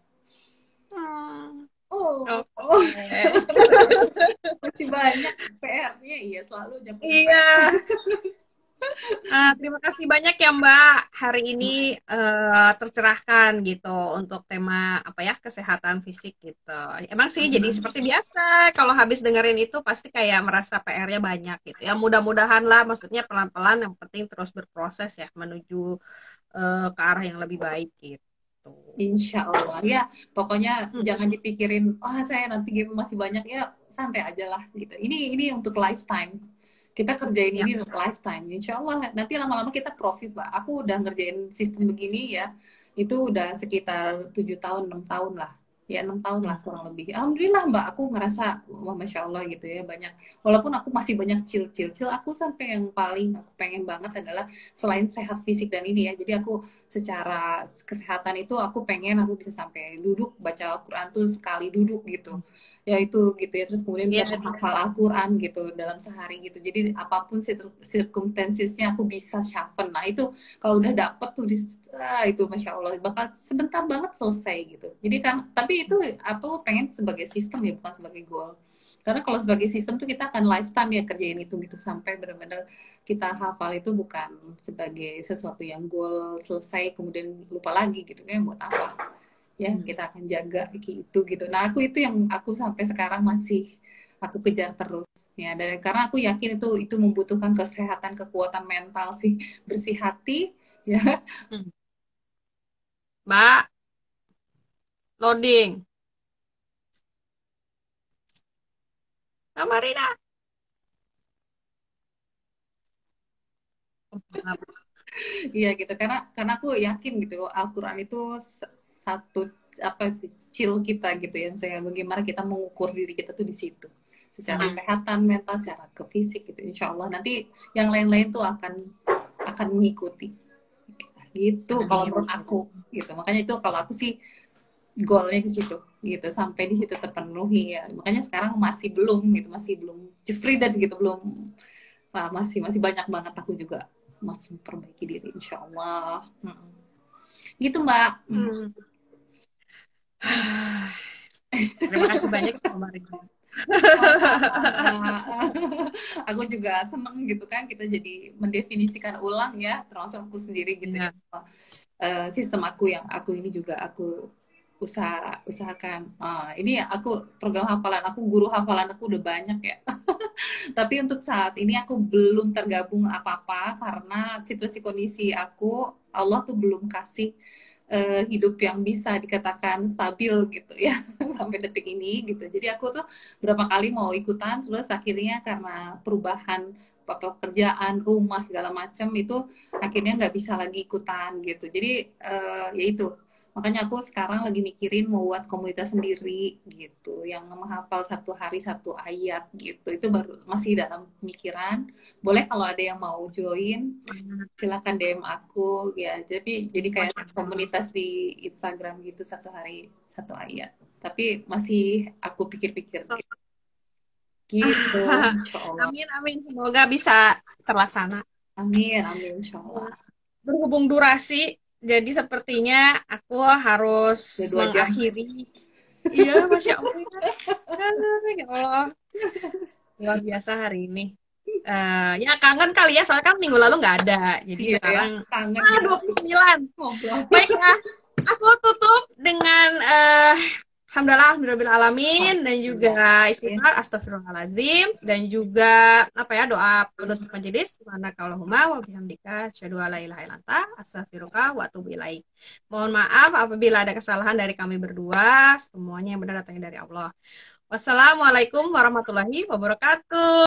Oh, oh. (laughs) masih banyak PR-nya iya selalu
iya (laughs) Uh, terima kasih banyak ya Mbak. Hari ini uh, tercerahkan gitu untuk tema apa ya kesehatan fisik gitu. Emang sih jadi seperti biasa kalau habis dengerin itu pasti kayak merasa PR-nya banyak gitu. Ya mudah-mudahan lah maksudnya pelan-pelan yang penting terus berproses ya menuju uh, ke arah yang lebih baik gitu.
Insya Allah ya pokoknya hmm. jangan dipikirin oh saya nanti game masih banyak ya santai aja lah gitu. Ini ini untuk lifetime kita kerjain ya. ini untuk lifetime. Insya Allah nanti lama-lama kita profit pak. Aku udah ngerjain sistem begini ya itu udah sekitar tujuh tahun enam tahun lah ya enam tahun lah kurang lebih. Alhamdulillah mbak. Aku ngerasa wah masya allah gitu ya banyak. Walaupun aku masih banyak cil cil cil aku sampai yang paling aku pengen banget adalah selain sehat fisik dan ini ya. Jadi aku secara kesehatan itu aku pengen aku bisa sampai duduk baca Al-Quran tuh sekali duduk gitu. Ya itu gitu ya. Terus kemudian bisa yeah. hafal Al-Quran gitu dalam sehari gitu. Jadi apa pun circumstancesnya aku bisa shuffle. Nah itu kalau udah dapet tuh di ah, itu masya Allah bakal sebentar banget selesai gitu. Jadi kan tapi itu aku pengen sebagai sistem ya bukan sebagai goal. Karena kalau sebagai sistem tuh kita akan lifetime ya kerjain itu gitu sampai benar-benar kita hafal itu bukan sebagai sesuatu yang goal selesai kemudian lupa lagi gitu kan buat apa? Ya hmm. kita akan jaga gitu gitu. Nah aku itu yang aku sampai sekarang masih aku kejar terus ya. Dan karena aku yakin itu itu membutuhkan kesehatan kekuatan mental sih bersih hati ya. Hmm.
Mbak, loading. Mbak Marina.
Iya gitu karena karena aku yakin gitu Al-Qur'an itu satu apa sih chill kita gitu ya saya bagaimana kita mengukur diri kita tuh di situ secara hmm. kesehatan mental secara ke fisik gitu insya Allah nanti yang lain-lain tuh akan akan mengikuti gitu kalau menurut aku gitu. Makanya itu kalau aku sih goalnya di situ gitu. Sampai di situ terpenuhi ya. Makanya sekarang masih belum gitu. Masih belum Jeffrey dan gitu belum. Wah, masih masih banyak banget aku juga masih memperbaiki diri insya Allah hmm. gitu mbak. Hmm. (sighs)
terima kasih banyak kemarin (laughs)
aku juga seneng gitu kan kita jadi mendefinisikan ulang ya termasuk aku sendiri gitu yeah. ya. uh, sistem aku yang aku ini juga aku usaha usahakan uh, ini ya aku program hafalan aku guru hafalan aku udah banyak ya (laughs) tapi untuk saat ini aku belum tergabung apa-apa karena situasi kondisi aku Allah tuh belum kasih uh, hidup yang bisa dikatakan stabil gitu ya (laughs) sampai detik ini gitu. Jadi aku tuh berapa kali mau ikutan terus akhirnya karena perubahan pekerjaan rumah segala macam itu akhirnya nggak bisa lagi ikutan gitu. Jadi uh, ya itu makanya aku sekarang lagi mikirin mau buat komunitas sendiri gitu yang menghafal satu hari satu ayat gitu. Itu baru masih dalam pemikiran. Boleh kalau ada yang mau join silakan DM aku ya. Jadi jadi kayak komunitas di Instagram gitu satu hari satu ayat. Tapi masih aku pikir-pikir. Gitu. gitu (laughs)
amin amin. Semoga bisa terlaksana.
Amin amin insyaallah
berhubung durasi jadi sepertinya aku harus mengakhiri. Iya, masya Allah. ya Allah. Luar biasa hari ini. Uh, ya kangen kali ya, soalnya kan minggu lalu nggak ada. Jadi iya, sekarang ya. Ah, 29. Oh, Baiklah, aku tutup dengan uh, Alhamdulillah, alamin dan juga istighfar astagfirullahalazim dan juga apa ya doa penutup majelis mana wa bihamdika asyhadu alla ilaha illa anta astaghfiruka wa atubu ilaik. Mohon maaf apabila ada kesalahan dari kami berdua, semuanya yang benar datangnya dari Allah. Wassalamualaikum warahmatullahi wabarakatuh.